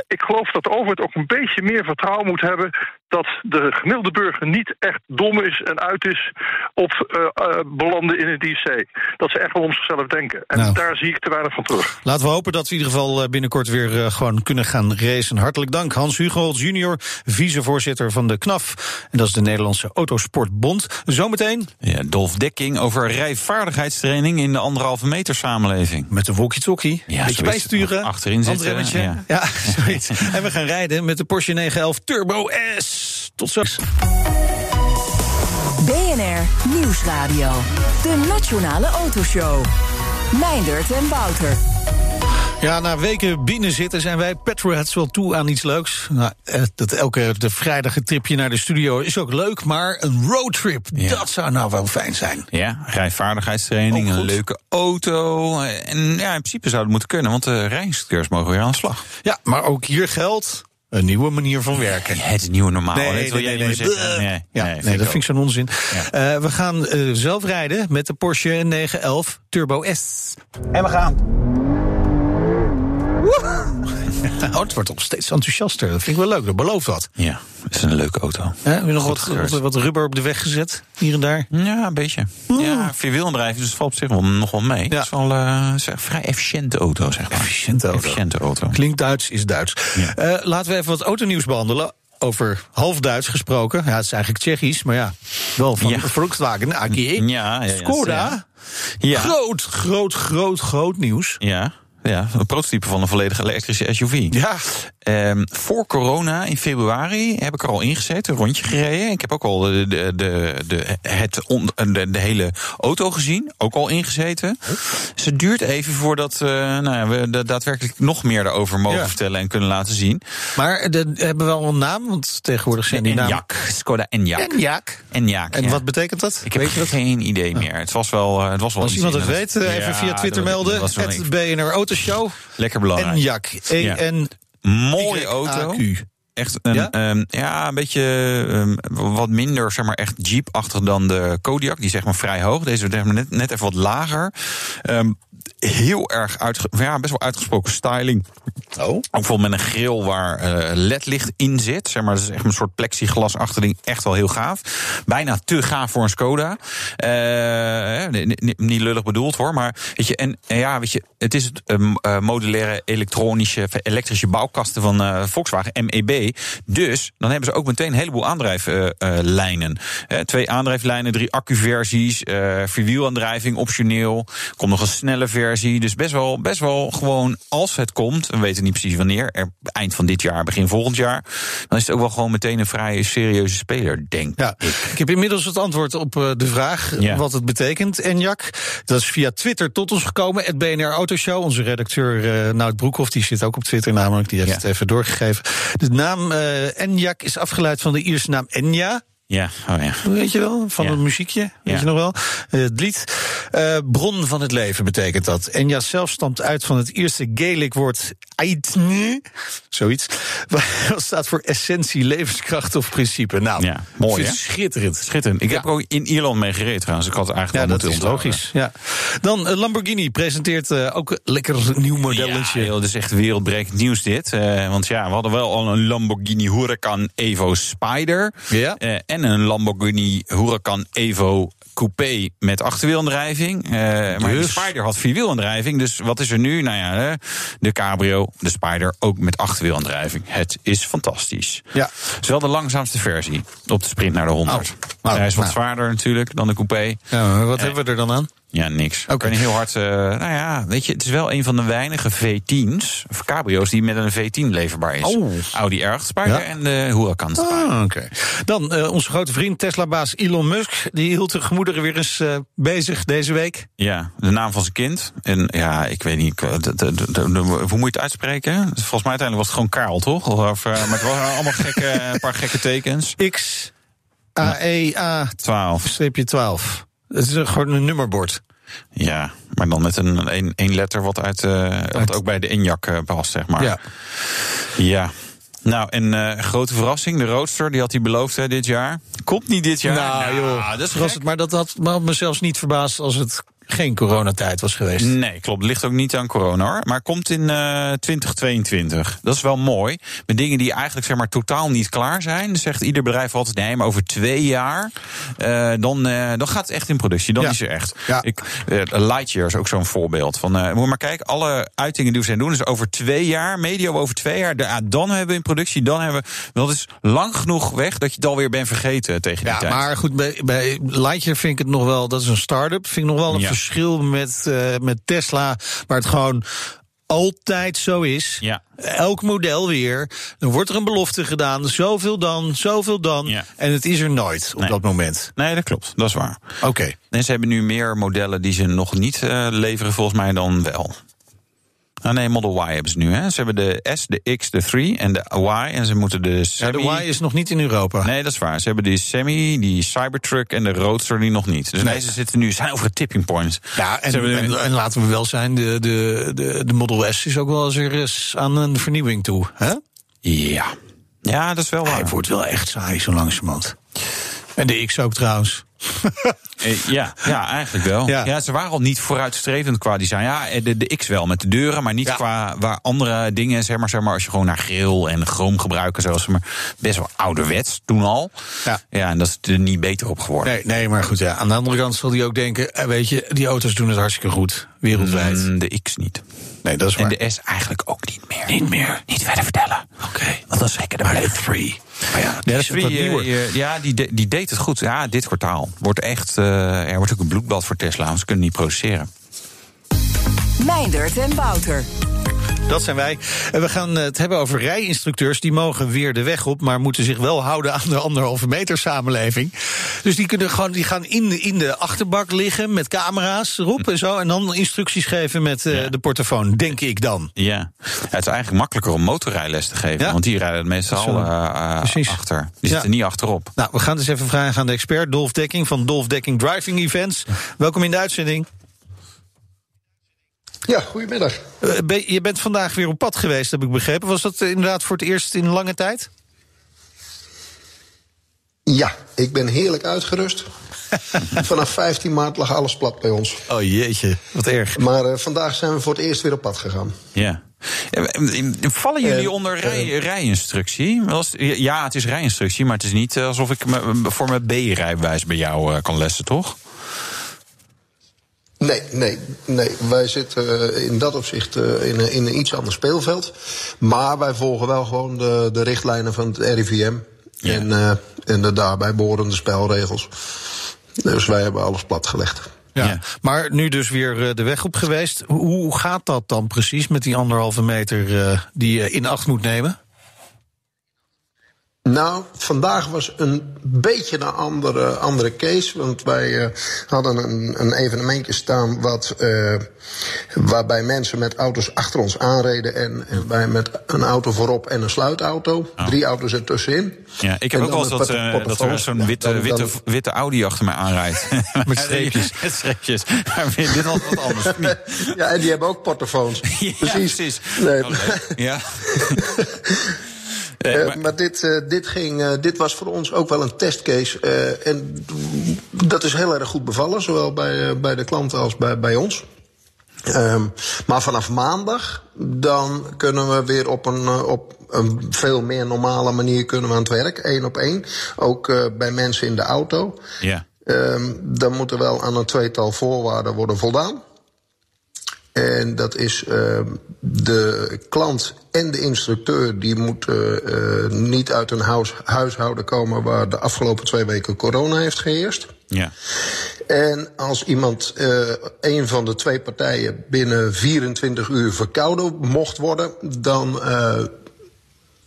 ik geloof dat de overheid ook een beetje meer vertrouwen moet hebben dat de gemiddelde burger niet echt dom is en uit is op uh, uh, belanden in het IC. Dat ze echt wel om zichzelf denken. En nou. daar zie ik te weinig van terug. Laten we hopen dat we in ieder geval binnenkort weer uh, gewoon kunnen gaan racen. Hartelijk dank Hans Hugo junior, vicevoorzitter van de KNAF. En dat is de Nederlandse Autosportbond. Zometeen... Ja, Dolf Dekking over rijvaardigheidstraining in de anderhalve meter samenleving. Met de walkie-talkie. Ja, Beetje bijsturen. Achterin zitten. Ja. ja. <laughs> <laughs> en we gaan rijden met de Porsche 911 Turbo S. Tot zo. BNR Nieuwsradio. De Nationale Autoshow. Meindert en Wouter. Ja, na weken binnenzitten zijn wij petrolheads wel toe aan iets leuks. Nou, eh, dat elke de vrijdag een tripje naar de studio is ook leuk, maar een roadtrip, ja. dat zou nou wel fijn zijn. Ja, rijvaardigheidstraining, een leuke auto. En ja, in principe zou het moeten kunnen, want de rijinstructeurs mogen weer aan de slag. Ja, maar ook hier geldt, een nieuwe manier van werken. Het nieuwe normaal. Nee, nee, wil jij nee, niet nee, zeggen. Nee, ja, nee, nee dat vind ik zo'n onzin. Ja. Uh, we gaan uh, zelf rijden met de Porsche 911 Turbo S. En we gaan. Oh, het wordt nog steeds enthousiaster. Dat vind ik wel leuk. Dat belooft wat. Ja, het is een leuke auto. Ja, heb je nog wat, wat, wat, rubber op de weg gezet? Hier en daar? Ja, een beetje. Ja, vierwielaandrijving, dus het valt op zich wel, nog wel mee. Ja. Het is wel uh, een vrij efficiënte auto, zeg maar. Efficiënte auto. Efficiënte auto. Klinkt Duits, is Duits. Ja. Uh, laten we even wat autonieuws behandelen over half Duits gesproken. Ja, het is eigenlijk Tsjechisch, maar ja, wel van ja. Volkswagen AG. Ja, ja, ja, Skoda. Ja. Groot, groot, groot, groot nieuws. Ja. Ja, een prototype van een volledig elektrische SUV. Ja. Um, voor corona in februari heb ik er al ingezeten, een rondje gereden. Ik heb ook al de, de, de, de, het on, de, de hele auto gezien, ook al ingezeten. Het duurt even voordat uh, nou ja, we daadwerkelijk nog meer erover mogen ja. vertellen en kunnen laten zien. Maar de, hebben we wel een naam? Want tegenwoordig zijn die namen... Skoda Enyaq. Enyaq. Enyaq, En ja. wat betekent dat? Ik heb weet geen idee meer. Het was wel, uh, het was wel Als iemand het weet, uh, even via Twitter melden. Het BNR Autoshow. Lekker belangrijk. Enyaq. E-N... Mooie auto. Echt een, ja? Um, ja, een beetje um, wat minder, zeg maar, echt Jeep-achtig dan de Kodiak. Die zeg maar vrij hoog. Deze is net, net even wat lager. Um, heel erg uitge ja, best wel uitgesproken styling. Oh. Ook bijvoorbeeld met een grill waar uh, ledlicht in zit. Zeg maar, dat is echt een soort plexiglas achterding. Echt wel heel gaaf. Bijna te gaaf voor een Skoda. Uh, niet lullig bedoeld hoor. Maar weet je, en, en ja, weet je, het is het uh, modulaire elektronische, elektrische bouwkasten van Volkswagen MEB. Dus dan hebben ze ook meteen een heleboel aandrijflijnen. twee aandrijflijnen, drie accuversies, vierwielaandrijving optioneel. Komt nog een snelle versie. Dus best wel, best wel gewoon als het komt. We weten niet precies wanneer. Er, eind van dit jaar, begin volgend jaar. Dan is het ook wel gewoon meteen een vrij serieuze speler, denk ja, ik. Ik heb inmiddels het antwoord op de vraag ja. wat het betekent, Enjak. Dat is via Twitter tot ons gekomen. Het BNR Autoshow. Onze redacteur uh, Nout Broekhoff, die zit ook op Twitter namelijk. Die heeft ja. het even doorgegeven. De naam uh, Enjak is afgeleid van de Ierse naam Enya. Ja, oh ja. Weet je wel, van ja. het muziekje, weet Ja. je nog wel? Uh, het lied. Uh, bron van het leven betekent dat. En ja, zelf stamt uit van het Ierse Gaelic woord aitne, zoiets. <laughs> Wat staat voor essentie, levenskracht of principe. Nou, Ja, mooi, hè? schitterend. Schitterend. Ik heb ook in Ierland mee gereden trouwens. Ik had het eigenlijk Ja, al dat is logisch. Ja. Dan uh, Lamborghini presenteert uh, ook een lekker nieuw modelletje. Ja, dat is echt wereldbrekend nieuws dit. Want ja, we hadden wel al een Lamborghini Huracan Evo Spider. Ja. Uh, en een Lamborghini Huracan Evo Coupé met achterwielaandrijving. Uh, maar de Dus? Spider had vierwielaandrijving. Dus wat is er nu? Nou ja, de Cabrio, de Spider ook met achterwielaandrijving. Het is fantastisch. Ja. Het is wel de langzaamste versie op de sprint naar de 100. Oh. Hij is wat Nou. zwaarder natuurlijk dan de Coupé. Ja, wat hebben we er dan aan? Ja, niks. Ik ben heel hard. Uh, nou ja, weet je, het is wel een van de weinige V10's, of cabrio's, die met een V10 leverbaar is. Oh. Audi R8 Spider Ja. en de Huracan. Ah, oké. Dan uh, onze grote vriend Tesla-baas Elon Musk. Die hield de gemoederen weer eens uh, bezig deze week. Ja, de naam van zijn kind. En ja, ik weet niet, ik- de, de, de- de- hoe moet je het uitspreken? Volgens mij uiteindelijk was het gewoon Karel, toch? Of, maar het waren allemaal gekke, een paar gekke tekens. X A E A 12. streepje 12. Het is een- gewoon een nummerbord. Ja, maar dan met een, een, een letter wat, uit, uh, wat ook bij de injak uh, past, zeg maar. Ja. Ja. Nou, en uh, grote verrassing, de Roadster, die had hij beloofd hè, dit jaar. Komt niet dit jaar. Nou, joh, dat is was het, maar dat had me zelfs niet verbaasd als het geen coronatijd was geweest. Nee, klopt. Ligt ook niet aan corona hoor. Maar komt in uh, 2022. Dat is wel mooi. Met dingen die eigenlijk zeg maar totaal niet klaar zijn. Zegt ieder bedrijf altijd: nee, maar over twee jaar. Uh, dan, uh, dan gaat het echt in productie. Dan Ja. is er echt. Ja. Ik, Lightyear is ook zo'n voorbeeld. Van, moet maar kijken, alle uitingen die we zijn doen. is over twee jaar, medio over twee jaar. dan hebben we in productie. Dan hebben we. Dat is lang genoeg weg dat je het alweer bent vergeten tegen die Ja, tijd. maar goed, bij, bij Lightyear vind ik het nog wel, dat is een start-up, vind ik nog wel een Ja. Verschil met, eh, met Tesla, waar het gewoon altijd zo is. Ja. Elk model weer. Dan wordt er een belofte gedaan, zoveel dan, zoveel dan. Ja. En het is er nooit op Nee. dat moment. Nee, dat klopt. Dat is waar. Oké. En ze hebben nu meer modellen die ze nog niet eh, leveren, volgens mij, dan wel. Ah, nee, Model Y hebben ze nu. Hè. Ze hebben de S, de X, de 3 en de Y. En ze moeten de Ja, de Y is nog niet in Europa. Nee, dat is waar. Ze hebben die Semi, die Cybertruck en de Roadster die nog niet. Dus Nee. deze zitten nu zijn over het tipping points. Ja, en, laten we wel zijn, de, de, de, de Model S is ook wel eens eens aan een vernieuwing toe. Hè? Ja. Ja, dat is wel waar. Hij wordt wel echt saai zo langzamerhand. En de X ook trouwens. <laughs> Eh, Ja, ja, eigenlijk wel. Ja. Ja. ze waren al niet vooruitstrevend qua design. Ja, eh, de, de X wel met de deuren, maar niet Ja. qua waar andere dingen. Zeg maar, zeg maar, als je gewoon naar grill en chroom gebruiken, zoals maar best wel ouderwets toen al. Ja. ja, en dat is er niet beter op geworden. Nee, nee, maar goed, ja. Aan de andere kant zal hij ook denken, eh, weet je, die auto's doen het hartstikke goed, wereldwijd. Mm, de X niet. Nee, dat is En waar. de S eigenlijk ook niet meer. Niet meer. Niet verder vertellen. Oké. Want dat is zeker de Maar de blijf. 3. Maar ja, Ja, die is Free, eh, eh, ja die, de- die deed het goed. Ja, dit kwartaal. Wordt echt, eh, er wordt ook een bloedbad voor Tesla, want ze kunnen niet produceren. Mijndert en Wouter. Dat zijn wij. En we gaan het hebben over rijinstructeurs. Die mogen weer de weg op, maar moeten zich wel houden aan de anderhalve meter samenleving. Dus die, kunnen gewoon, die gaan in de, in de achterbak liggen met camera's erop en zo. En dan instructies geven met eh, Ja. de portofoon, denk ik dan. Ja, het is eigenlijk makkelijker om motorrijles te geven. Ja. Want die rijden het meestal eh, eh, achter. Die zitten niet achterop. Nou, we gaan dus even vragen aan de expert Dolf Dekking van Dolf Dekking Driving Events. Welkom in de uitzending. Ja, goedemiddag. Eh, ben- je bent vandaag weer op pad geweest, heb ik begrepen. Was dat inderdaad voor het eerst in lange tijd? Ja, ik ben heerlijk uitgerust. <laughs> Vanaf 15 maart lag alles plat bij ons. Oh jeetje, wat erg. Maar eh, vandaag zijn we voor het eerst weer op pad gegaan. Ja. Eh, Vallen jullie onder rij, rijinstructie? Ja, het is rijinstructie, maar het is niet alsof ik me, voor mijn B-rijbewijs bij jou eh, kan lessen, toch? Nee, nee, nee. Wij zitten eh, in dat opzicht eh, in, een, in een iets ander speelveld. Maar wij volgen wel gewoon de, de richtlijnen van het RIVM. Ja. En, eh, en de daarbij behorende spelregels. Dus wij hebben alles platgelegd. Ja. Ja. Maar nu dus weer eh, de weg op geweest. Hoe- gaat dat dan precies met die anderhalve meter eh, die je in acht moet nemen? Nou, vandaag was een beetje een andere, andere case. Want wij eh, hadden een, een evenementje staan wat, eh, waarbij mensen met auto's achter ons aanreden. En, en wij met een auto voorop en een sluitauto. Drie auto's ertussenin. Ja, ik heb ook dan eens dat, eh, portofoon. dat er zo'n Ja, witte, dan- witte, witte Audi achter mij aanrijdt. <laughs> Met streepjes. Met streepjes. Maar dit was wat anders. <laughs> Ja, en die hebben ook portofoons. <laughs> Ja, precies. precies. Nee. Oh. Ja. Eh, Eh, maar- maar dit, eh, dit, ging, dit was voor ons ook wel een testcase. en dat is heel erg goed bevallen, zowel bij, bij de klanten als bij, bij ons. Ehm, maar vanaf maandag dan kunnen we weer op een, op een veel meer normale manier kunnen we aan het werk, één op één. Ook bij mensen in de auto. ja. Ehm, dan moet er wel aan een tweetal voorwaarden worden voldaan. En dat is ehm, de klant en de instructeur die moeten eh, niet uit een huis, huishouden komen waar de afgelopen twee weken corona heeft geheerst. Ja. En als iemand, eh, een van de twee partijen, binnen 24 uur verkouden mocht worden, dan, eh,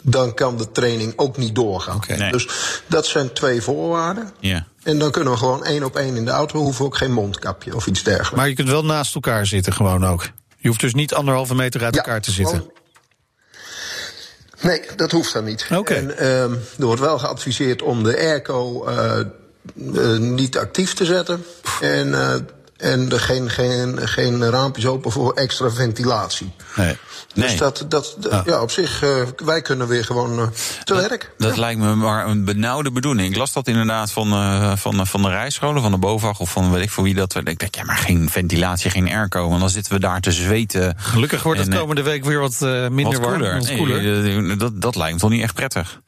dan kan de training ook niet doorgaan. Nee. Dus dat zijn twee voorwaarden. Ja. En dan kunnen we gewoon één op één in de auto, we hoeven ook geen mondkapje of iets dergelijks. Maar je kunt wel naast elkaar zitten gewoon ook. Je hoeft dus niet anderhalve meter uit Ja, elkaar te zitten. gewoon- Nee, dat hoeft dan niet. Oké. En ehm, er wordt wel geadviseerd om de airco eh, eh, niet actief te zetten. En, eh, En er geen, geen, geen raampjes open voor extra ventilatie. Nee. Dus Nee. dat, dat, dat- ja. op zich, eh, wij kunnen weer gewoon eh, te werk. Dat lijkt me maar een benauwde bedoeling. Ik las dat inderdaad van, eh, van, van de rijscholen, van de BOVAG of van weet ik voor wie dat. Ik denk, ja, maar geen ventilatie, geen airco. Want dan zitten we daar te zweten. Gelukkig wordt het En, eh, komende week weer wat eh, minder Wat warm. koeler. Wat Nee, koeler. eh, dat, dat lijkt me toch niet echt prettig.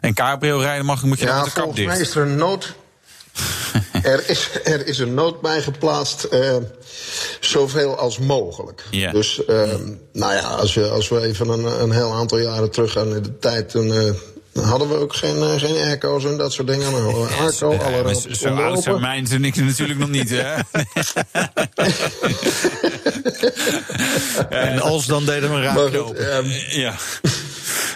En cabrio rijden mag, moet je Ja, met de kap volgens mij dicht. is er een nood. <laughs> er, is, er is een nood bij geplaatst, eh, zoveel als mogelijk. Dus, eh, nou ja, als, je, als we even een, een heel aantal jaren teruggaan in de tijd, dan. eh, dan hadden we ook geen, geen airco's en dat soort dingen. Nou, airco, Ja, alle zo oud zijn mijn toen ik natuurlijk nog niet, hè? <laughs> En als dan deden we goed, open. ehm, Ja.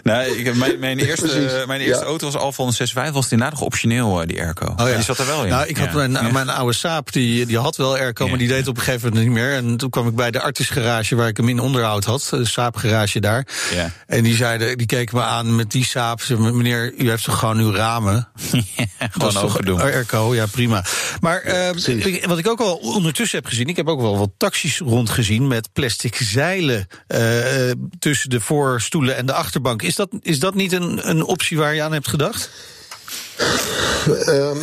Nee, ik, mijn, mijn <laughs> eerste, mijn eerste ja. auto was Alfa 65, was inderdaad nog optioneel, eh, die airco. Oh ja. Die zat er wel in. Nou, ik had Ja. mijn, mijn oude Saab, die, die had wel airco, maar die deed op een gegeven moment niet meer. En toen kwam ik bij de Artis garage waar ik hem in onderhoud had, de Saab garage daar. Ja. En die zeiden, die keken me aan met die Saab. Ze Meneer, u heeft toch gewoon uw ramen? <laughs> Gewoon is toch overdoen. Airco, ja prima. Maar eh, ik- wat ik ook al ondertussen heb gezien, ik heb ook wel wat taxis rondgezien met plastic zeilen eh, eh, tussen de voorstoelen en de achterbank. Is dat, is dat niet een, een optie waar je aan hebt gedacht? Ehm,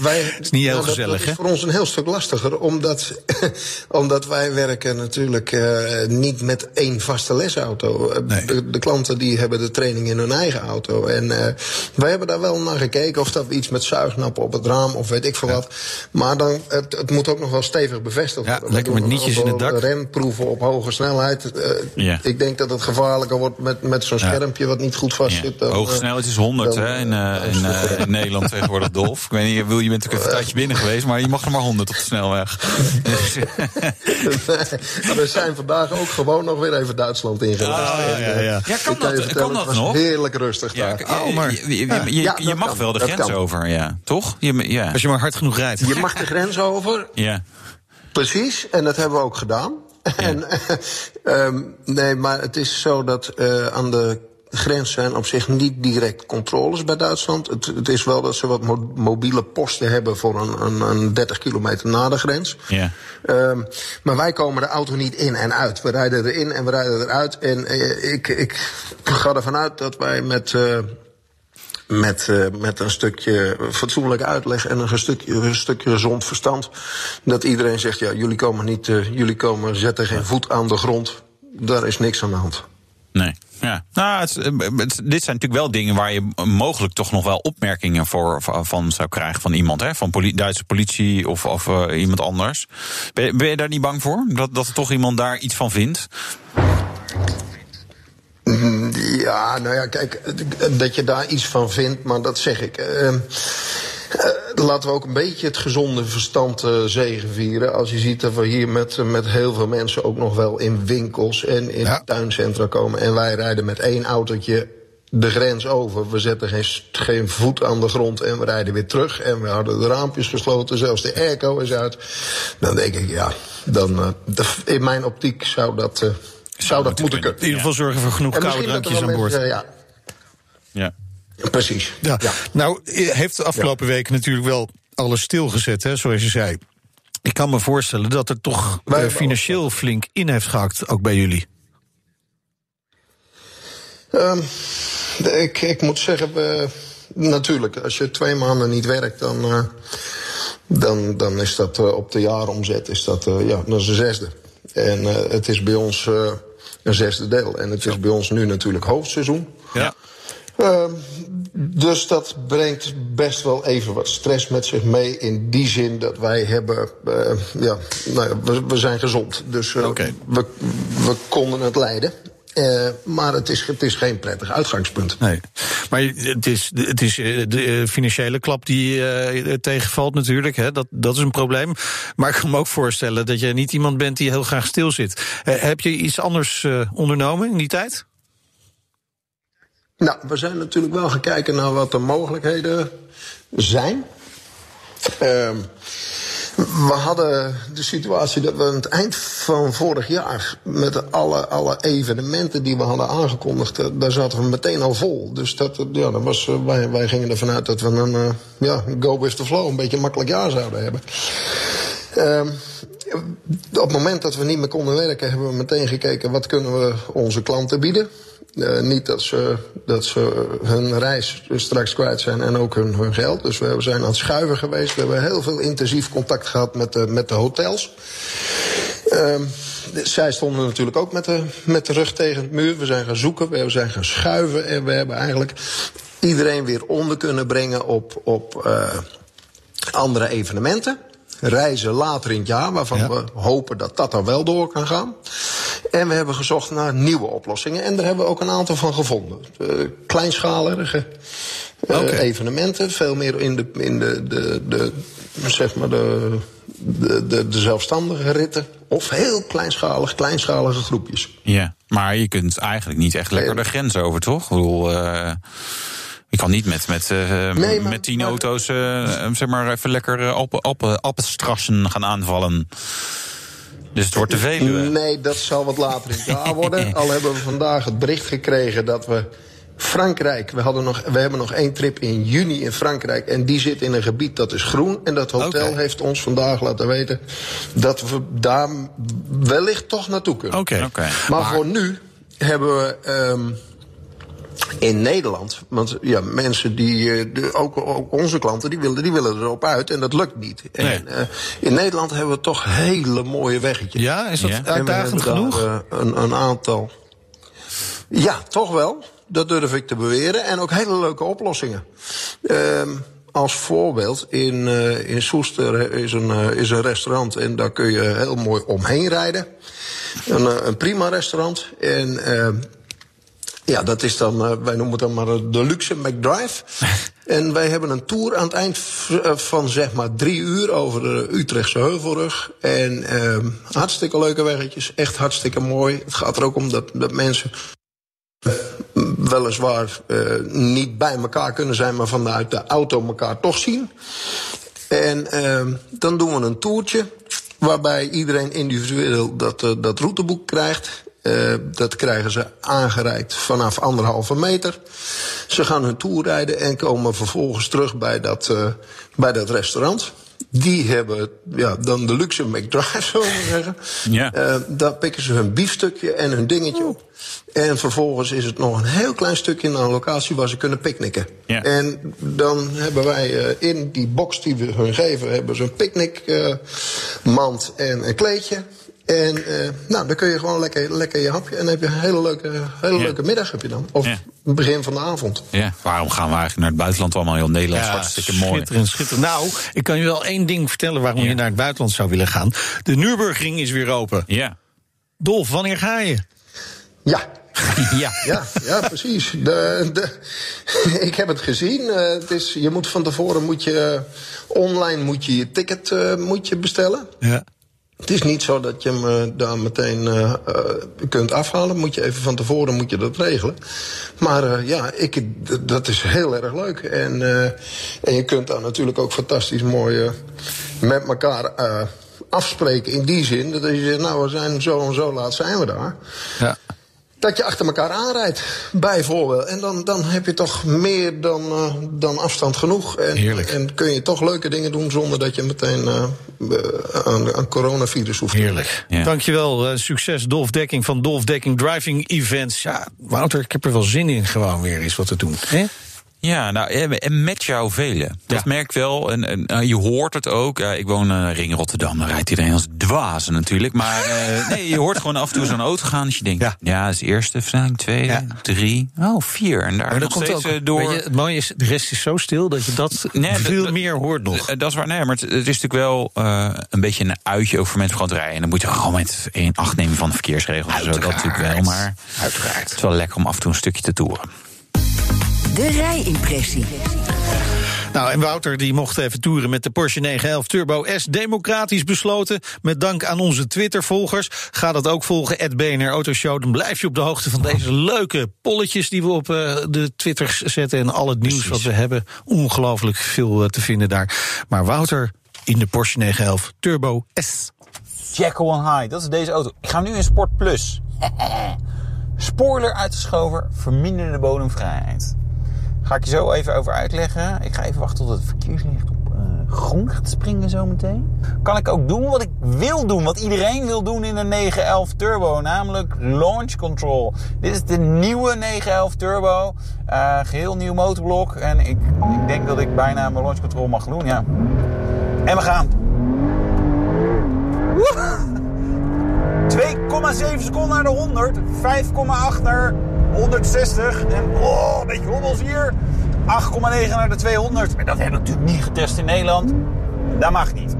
wij, <laughs> is niet heel nou, dat- gezellig, hè? is voor ons een heel stuk lastiger, omdat, <laughs> omdat wij werken natuurlijk eh, niet met één vaste lesauto. Eh, Nee. De, de klanten die hebben de training in hun eigen auto. En eh, wij hebben daar wel naar gekeken of dat we iets met zuignappen op het raam of weet ik veel wat. Maar dan, het, het moet ook nog wel stevig bevestigd Ja, worden. We lekker met nietjes in het dak. Renproeven op hoge snelheid. Ja. Ik denk dat het gevaarlijker wordt met, met zo'n schermpje wat niet goed vast Ja. zit. Hoge snelheid is 100 dan, hè, in, in, in Nederland tegenwoordig, Dolf. Ik weet niet, Wil, je bent natuurlijk even een tijdje binnen geweest, maar je mag er maar 100 op de snelweg. Maar <laughs> we zijn vandaag ook gewoon nog weer even Duitsland ingereisd. Ah, ja, ja, eh, ja. Ja, kan ik dat- je kan dat het was nog? Heerlijk rustig ja, daar. ja, Oh, maar- je, mag kan, wel de grens kan. over, ja. Toch? Je, ja. Als je maar hard genoeg rijdt. Je mag de grens over, ja. precies, en dat hebben we ook gedaan. En, <laughs> ehm, nee, maar het is zo dat eh, aan de grens zijn op zich niet direct controles bij Duitsland. Het, het is wel dat ze wat mo- mobiele posten hebben voor een, een, een 30 kilometer na de grens. Ja. Ehm, maar wij komen de auto niet in en uit. We rijden erin en we rijden eruit. En eh, ik, ik ga ervan uit dat wij met, eh, met, eh, met een stukje fatsoenlijke uitleg en een stukje, een stukje gezond verstand. dat iedereen zegt: ja, jullie komen niet, jullie komen, zetten geen voet aan de grond. Daar is niks aan de hand. Nee. Ja. Nou, het, het- dit zijn natuurlijk wel dingen waar je mogelijk toch nog wel opmerkingen voor, van zou krijgen van iemand, hè? Van poli- Duitse politie of, of eh, iemand anders. Ben je, ben je daar niet bang voor? Dat, dat er toch iemand daar iets van vindt? Ja, nou ja, kijk, dat je daar iets van vindt, maar dat zeg ik. Ehm, eh, laten we ook een beetje het gezonde verstand eh zegenvieren. Als je ziet dat we hier met, eh, met heel veel mensen ook nog wel in winkels en in Ja. tuincentra komen. En wij rijden met één autootje de grens over. We zetten geen, geen voet aan de grond en we rijden weer terug. En we houden de raampjes gesloten, zelfs de airco is uit. Dan denk ik, ja, dan, de- in mijn optiek zou dat, eh, zou dat moeten kunnen. In ieder geval zorgen voor genoeg En koude drankjes aan boord. ja, Ja. Precies. Ja. Ja. Nou, eh, heeft de afgelopen weken natuurlijk wel alles stilgezet, hè, zoals je zei. Ik kan me voorstellen dat er toch eh, financieel flink in heeft gehakt, ook bij jullie. Ehm, ik, ik moet zeggen, we, natuurlijk, als je twee maanden niet werkt, dan, eh, dan, dan is dat op de jaaromzet is dat, ja, dat is een zesde. En het is bij ons een zesde deel. En het is bij ons nu natuurlijk hoofdseizoen. Ja. Ehm, dus dat brengt best wel even wat stress met zich mee. In die zin dat wij hebben. eh, ja, nou ja, we, we zijn gezond. Dus eh, we, we konden het leiden. Eh, maar het is, het is geen prettig uitgangspunt. Nee. Maar het is, het is de financiële klap die eh, tegenvalt natuurlijk. Hè? Dat, dat is een probleem. Maar ik kan me ook voorstellen dat je niet iemand bent die heel graag stil zit. Heb je iets anders ondernomen in die tijd? Nou, we zijn natuurlijk wel gaan kijken naar wat de mogelijkheden zijn. Ehm, we hadden de situatie dat we aan het eind van vorig jaar... met alle, alle evenementen die we hadden aangekondigd... eh, daar zaten we meteen al vol. Dus dat, eh, ja, dat was, eh, wij, wij gingen ervan uit dat we een ja, go with the flow... een beetje makkelijk jaar zouden hebben. Ehm, op het moment dat we niet meer konden werken, hebben we meteen gekeken wat kunnen we onze klanten bieden. Uh, niet dat ze, dat ze hun reis straks kwijt zijn en ook hun, hun geld. Dus we zijn aan het schuiven geweest. We hebben heel veel intensief contact gehad met de, met de hotels. Um, zij stonden natuurlijk ook met de, met de rug tegen het muur. We zijn gaan zoeken, we zijn gaan schuiven en we hebben eigenlijk iedereen weer onder kunnen brengen op, op uh, andere evenementen. Reizen later in het jaar, waarvan ja. we hopen dat dat dan wel door kan gaan. En we hebben gezocht naar nieuwe oplossingen. En daar hebben we ook een aantal van gevonden. Uh, kleinschalige uh, okay. evenementen. Veel meer in de, in de, de, de zeg maar de, de, de, de zelfstandige ritten. Of heel kleinschalig, kleinschalige groepjes. Ja, maar je kunt eigenlijk niet echt lekker de grens over, toch? Ik bedoel, uh, je kan niet met, met, uh, nee, maar, met tien auto's uh, zeg maar even lekker Alpenstrassen gaan aanvallen. Dus het wordt te veel. Nee, dat zal wat later in het jaar worden. <laughs> Al hebben we vandaag het bericht gekregen dat we Frankrijk, we, hadden nog, we hebben nog één trip in juni in Frankrijk. En die zit in een gebied dat is groen. En dat hotel okay. heeft ons vandaag laten weten dat we daar wellicht toch naartoe kunnen. Oké. Okay. Maar, maar, voor nu hebben we. Um, in Nederland, want ja, mensen die, de, ook, ook, onze klanten, die willen, die willen erop uit en dat lukt niet. Nee. En, uh, in Nederland hebben we toch hele mooie weggetjes. Ja, is dat ja. uitdagend genoeg? Daar, uh, een, een aantal. Ja, toch wel. Dat durf ik te beweren. En ook hele leuke oplossingen. Um, als voorbeeld, in, uh, in Soester is een, uh, is een restaurant en daar kun je heel mooi omheen rijden. Een, uh, een prima restaurant. En ja, dat is dan, wij noemen het dan maar de luxe McDrive. <laughs> en wij hebben een tour aan het eind van zeg maar drie uur over de Utrechtse Heuvelrug. En hartstikke leuke weggetjes, echt hartstikke mooi. Het gaat er ook om dat, dat mensen weliswaar uh, niet bij elkaar kunnen zijn, maar vanuit de auto elkaar toch zien. En uh, dan doen we een toertje waarbij iedereen individueel dat, dat routeboek krijgt. Uh, dat krijgen ze aangereikt vanaf anderhalve meter. Ze gaan hun tour rijden en komen vervolgens terug bij dat, uh, bij dat restaurant. Die hebben ja, dan de luxe McDrive, <laughs> zullen we zeggen. Ja. Uh, daar pikken ze hun biefstukje en hun dingetje op. En vervolgens is het nog een heel klein stukje naar een locatie waar ze kunnen picknicken. Ja. En dan hebben wij in die box die we hun geven, hebben ze een picknickmand en een kleedje. En uh, nou, dan kun je gewoon lekker, lekker je hapje. En dan heb je een hele leuke, hele Ja. leuke middag heb je dan. Of Ja. begin van de avond. Ja, waarom gaan we eigenlijk naar het buitenland allemaal heel Nederlands? hartstikke mooi. Schitterend, schitterend. Nou, ik kan je wel één ding vertellen waarom je naar het buitenland zou willen gaan. De Nürburgring is weer open. Ja. Dolf, wanneer ga je? Ja, <laughs> ja. ja, ja, precies. De, de, <laughs> ik heb het gezien. Uh, het is, je moet van tevoren moet je, uh, online moet je je ticket uh, moet je bestellen. Ja. Het is niet zo dat je hem uh, daar meteen uh, uh, kunt afhalen. Moet je even van tevoren moet je dat regelen. Maar ja, ik, dat is heel erg leuk. En, en je kunt daar natuurlijk ook fantastisch mooi met elkaar afspreken. In die zin dat je zegt, nou we zijn zo en zo laat zijn we daar. Ja. Dat je achter elkaar aanrijdt, bijvoorbeeld. En dan, dan heb je toch meer dan, uh, dan afstand genoeg. En, Heerlijk. En kun je toch leuke dingen doen zonder dat je meteen uh, aan, aan coronavirus hoeft. Heerlijk. Ja. Dankjewel. Uh, succes Dolf Dekking van Dolf Dekking Driving Events. Ja, Wouter, ik heb er wel zin in gewoon weer eens wat te doen. Hè? Ja, nou, en met jou velen. Dat Ja. merk ik wel. En, en uh, je hoort het ook. Ik woon uh, ring Rotterdam, dan rijdt iedereen als dwazen natuurlijk. Maar uh, <laughs> nee, je hoort gewoon af en toe zo'n auto gaan. Dus je denkt, ja, Ja. dat is de eerste versnelling, tweede, Ja. drie, oh, vier. En daar Maar nog dat komt steeds ook eh, door. Je, het mooie is, de rest is zo stil dat je dat Nee, veel dat- meer hoort nog. Eh, Dat is waar, nee, maar het, het is natuurlijk wel een beetje een uitje ook voor mensen gewoon te rijden. En dan moet je gewoon met in acht nemen van de verkeersregels en zo. Dat natuurlijk wel, maar Uiteraard. het is wel lekker om af en toe een stukje te toeren. De rijimpressie. Nou, en Wouter die mocht even toeren met de Porsche 911 Turbo S. Democratisch besloten. Met dank aan onze Twitter-volgers. Ga dat ook volgen, BNR Autoshow. Dan blijf je op de hoogte van deze leuke polletjes die we op uh, de Twitters zetten. En al het nieuws Precies. wat we hebben. Ongelooflijk veel uh, te vinden daar. Maar Wouter in de Porsche 911 Turbo S. Jekyll on High, dat is deze auto. Ik ga nu in Sport Plus. <laughs> Spoiler uitgeschoven, verminderde bodemvrijheid. Ga ik je zo even over uitleggen. Ik ga even wachten tot het verkeerslicht op uh, groen gaat springen zometeen, kan ik ook doen wat ik wil doen. Wat iedereen wil doen in een 911 Turbo, namelijk launch control. Dit is de nieuwe 911 Turbo. Uh, geheel nieuw motorblok. En ik, ik denk dat ik bijna mijn launch control mag doen, ja. En we gaan. 2,7 <laughs> seconden naar de 100. 5,8 naar 160. En oh, een beetje hobbels hier. 8,9 naar de 200. Maar dat hebben we natuurlijk niet getest in Nederland. Dat mag niet.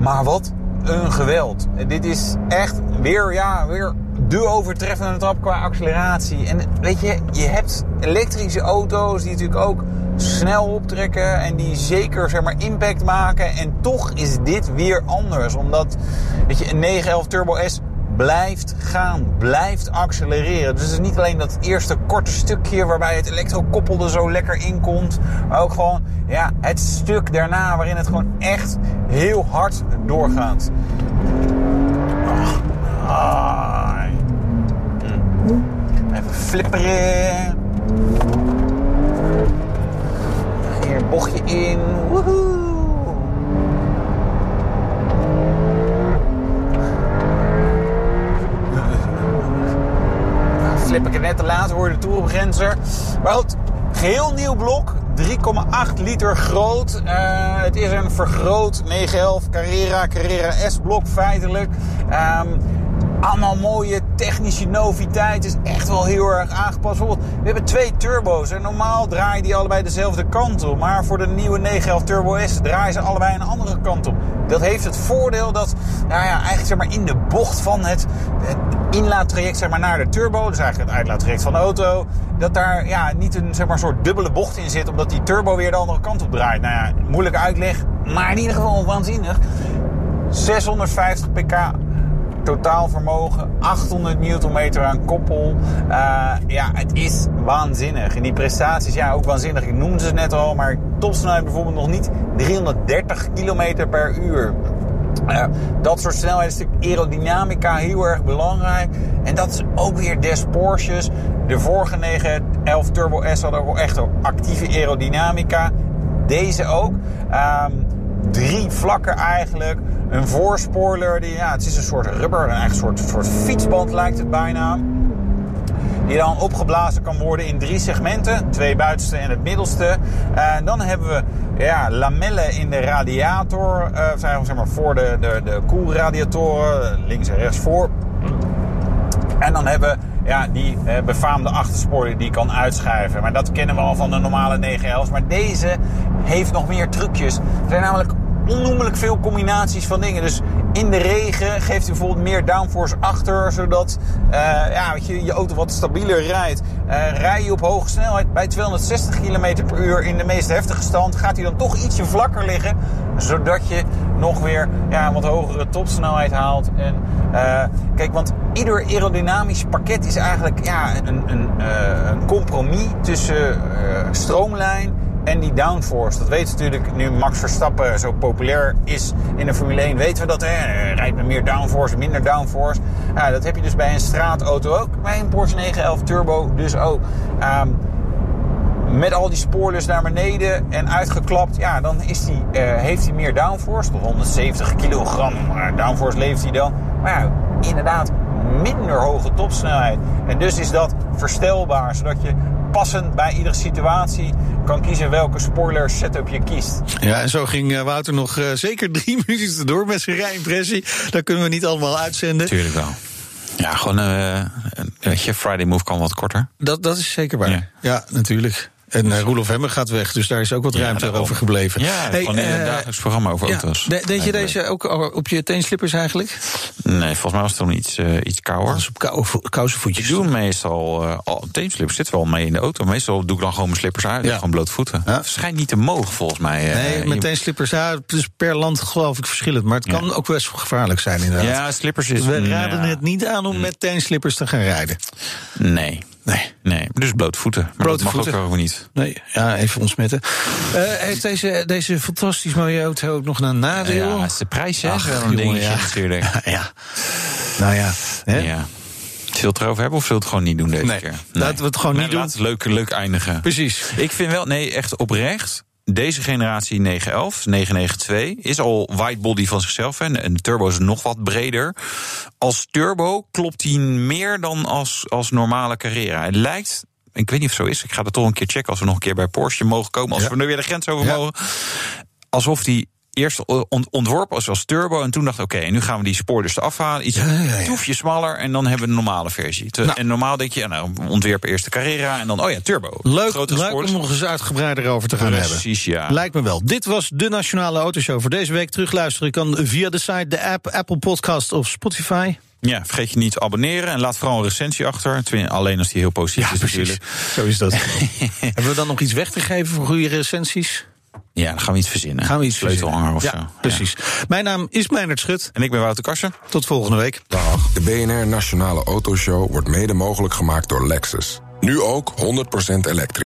Maar wat een geweld. Dit is echt weer, ja, weer de overtreffende trap qua acceleratie. En weet je, je hebt elektrische auto's die natuurlijk ook snel optrekken en die zeker zeg maar, impact maken. En toch is dit weer anders. Omdat weet je, een 911 Turbo S blijft gaan, blijft accelereren. Dus het is niet alleen dat eerste korte stukje waarbij het elektrokoppelde zo lekker inkomt. Maar ook gewoon ja, het stuk daarna waarin het gewoon echt heel hard doorgaat. Ah. Even flipperen. Hier een bochtje in. Woehoe. Flip ik het net te laat, hoor de toerbegrenzer. Maar goed, geheel nieuw blok. 3,8 liter groot. Uh, het is een vergroot 911 Carrera, Carrera S-blok feitelijk. Um, allemaal mooie technische noviteit. is echt wel heel erg aangepast. Bijvoorbeeld, we hebben twee turbo's. En normaal draaien die allebei dezelfde kant op. Maar voor de nieuwe 911 Turbo S draaien ze allebei een andere kant op. Dat heeft het voordeel dat, nou ja, eigenlijk zeg maar in de bocht van het, het inlaattraject zeg maar, naar de turbo, dus eigenlijk het uitlaattraject van de auto, dat daar ja, niet een zeg maar, soort dubbele bocht in zit, omdat die turbo weer de andere kant op draait. Nou ja, moeilijke uitleg, maar in ieder geval waanzinnig. 650 pk totaal vermogen, 800 Nm aan koppel. Uh, ja, het is waanzinnig. En die prestaties, ja, ook waanzinnig. Ik noemde ze net al, maar topsnelheid bijvoorbeeld nog niet 330 km per uur. Uh, dat soort snelheid is natuurlijk aerodynamica heel erg belangrijk. En dat is ook weer des Porsches. De vorige 911 Turbo S hadden ook echt actieve aerodynamica. Deze ook. Um, drie vlakken eigenlijk. Een voorspoiler, die, ja, het is een soort rubber, een eigen soort, soort fietsband lijkt het bijna. Die dan opgeblazen kan worden in drie segmenten. Twee buitenste en het middelste. En dan hebben we ja, lamellen in de radiator. Uh, zeg maar voor de, de, de koelradiatoren. Links en rechts voor. En dan hebben we ja, die uh, befaamde achterspoiler die kan uitschuiven. Maar dat kennen we al van de normale 911's. Maar deze heeft nog meer trucjes. Er zijn namelijk onnoemelijk veel combinaties van dingen. Dus in de regen geeft u bijvoorbeeld meer downforce achter, zodat uh, ja, weet je, je auto wat stabieler rijdt. Uh, rij je op hoge snelheid bij 260 km per uur in de meest heftige stand, gaat hij dan toch ietsje vlakker liggen, zodat je nog weer ja, wat hogere topsnelheid haalt. En, uh, kijk, want ieder aerodynamisch pakket is eigenlijk ja, een, een, een compromis tussen stroomlijn en die downforce. Dat weten natuurlijk nu Max Verstappen zo populair is in de Formule 1. Weten we dat, hè? Rijdt met meer downforce, minder downforce. Ja, dat heb je dus bij een straatauto ook. Bij een Porsche 911 Turbo dus ook. Um, met al die spoilers naar beneden en uitgeklapt, ja, dan is die, uh, heeft hij meer downforce. Tot 170 kilogram downforce levert hij dan. Maar inderdaad, minder hoge topsnelheid. En dus is dat verstelbaar, zodat je passend bij iedere situatie kan kiezen welke spoiler setup je kiest. Ja, en zo ging eh, Wouter nog uh, zeker drie <laughs> minuten door met zijn rijimpressie. Dat kunnen we niet allemaal uitzenden. Tuurlijk wel. Ja, gewoon, uh, weet je, Friday Move kan wat korter. Dat, dat is zeker waar. Ja, ja natuurlijk. En uh, Roelof Hemmer gaat weg, dus daar is ook wat ja, ruimte over gebleven. Ja, hey, gewoon een uh, dagelijks programma over auto's. De, deed je deze ook op je teenslippers eigenlijk? Nee, volgens mij was het dan iets, uh, iets kouder. Dat op kou, kousenvoetjes. Ik doe meestal, al, teenslippers zit wel mee in de auto. Meestal doe ik dan gewoon mijn slippers uit, ja. gewoon blote voeten. Ja. Het schijnt niet te mogen volgens mij. Nee, met teenslippers, ja, het is per land geloof ik verschillend. Maar het kan ook best gevaarlijk zijn inderdaad. Ja, slippers is... We raden het niet aan om met teenslippers te gaan rijden. Nee. Nee. Nee, dus blote voeten. Maar blote dat mag voeten. ook gewoon niet. Nee, ja, even ontsmetten. Uh, heeft deze, deze fantastisch mooie auto ook nog een nadeel? Ja, is de prijs, hè? Ach, een dingetje ja. natuurlijk. <laughs> ja. Nou ja. Hè? ja. Zult het erover hebben of zult het gewoon niet doen deze nee, keer? Nee, laten we het gewoon nee, niet doen. Leuk, leuk eindigen. Precies. Ik vind wel, nee, echt oprecht deze generatie 911, 992, is al widebody van zichzelf. En de turbo is nog wat breder. Als turbo klopt hij meer dan als, als normale Carrera. Het lijkt ik weet niet of het zo is. Ik ga dat toch een keer checken als we nog een keer bij Porsche mogen komen. Als we nu weer de grens over mogen. Alsof die eerst ontworpen was als turbo. En toen dacht ik, oké, nu gaan we die spoor dus afhalen. Iets ja, toefje smaller en dan hebben we een normale versie. Nou. En normaal denk je, nou, ontwerpen eerst de Carrera en dan, oh ja, turbo. Leuk, leuk om nog eens uitgebreider over te gaan Precies, hebben. Precies, ja. Lijkt me wel. Dit was de Nationale Autoshow voor deze week. Terugluisteren kan via de site, de app, Apple Podcast of Spotify. Ja, vergeet je niet te abonneren en laat vooral een recensie achter. Alleen als die heel positief is natuurlijk. Zo is dat. <laughs> Hebben we dan nog iets weg te geven voor goede recensies? Ja, dan gaan we iets verzinnen. Gaan we iets Sleutelhanger of ja, zo. Precies. Mijn naam is Meijnerd Schut. En ik ben Wouter Karsen. Tot volgende week. Dag. De BNR Nationale Autoshow wordt mede mogelijk gemaakt door Lexus. Nu ook 100% elektrisch.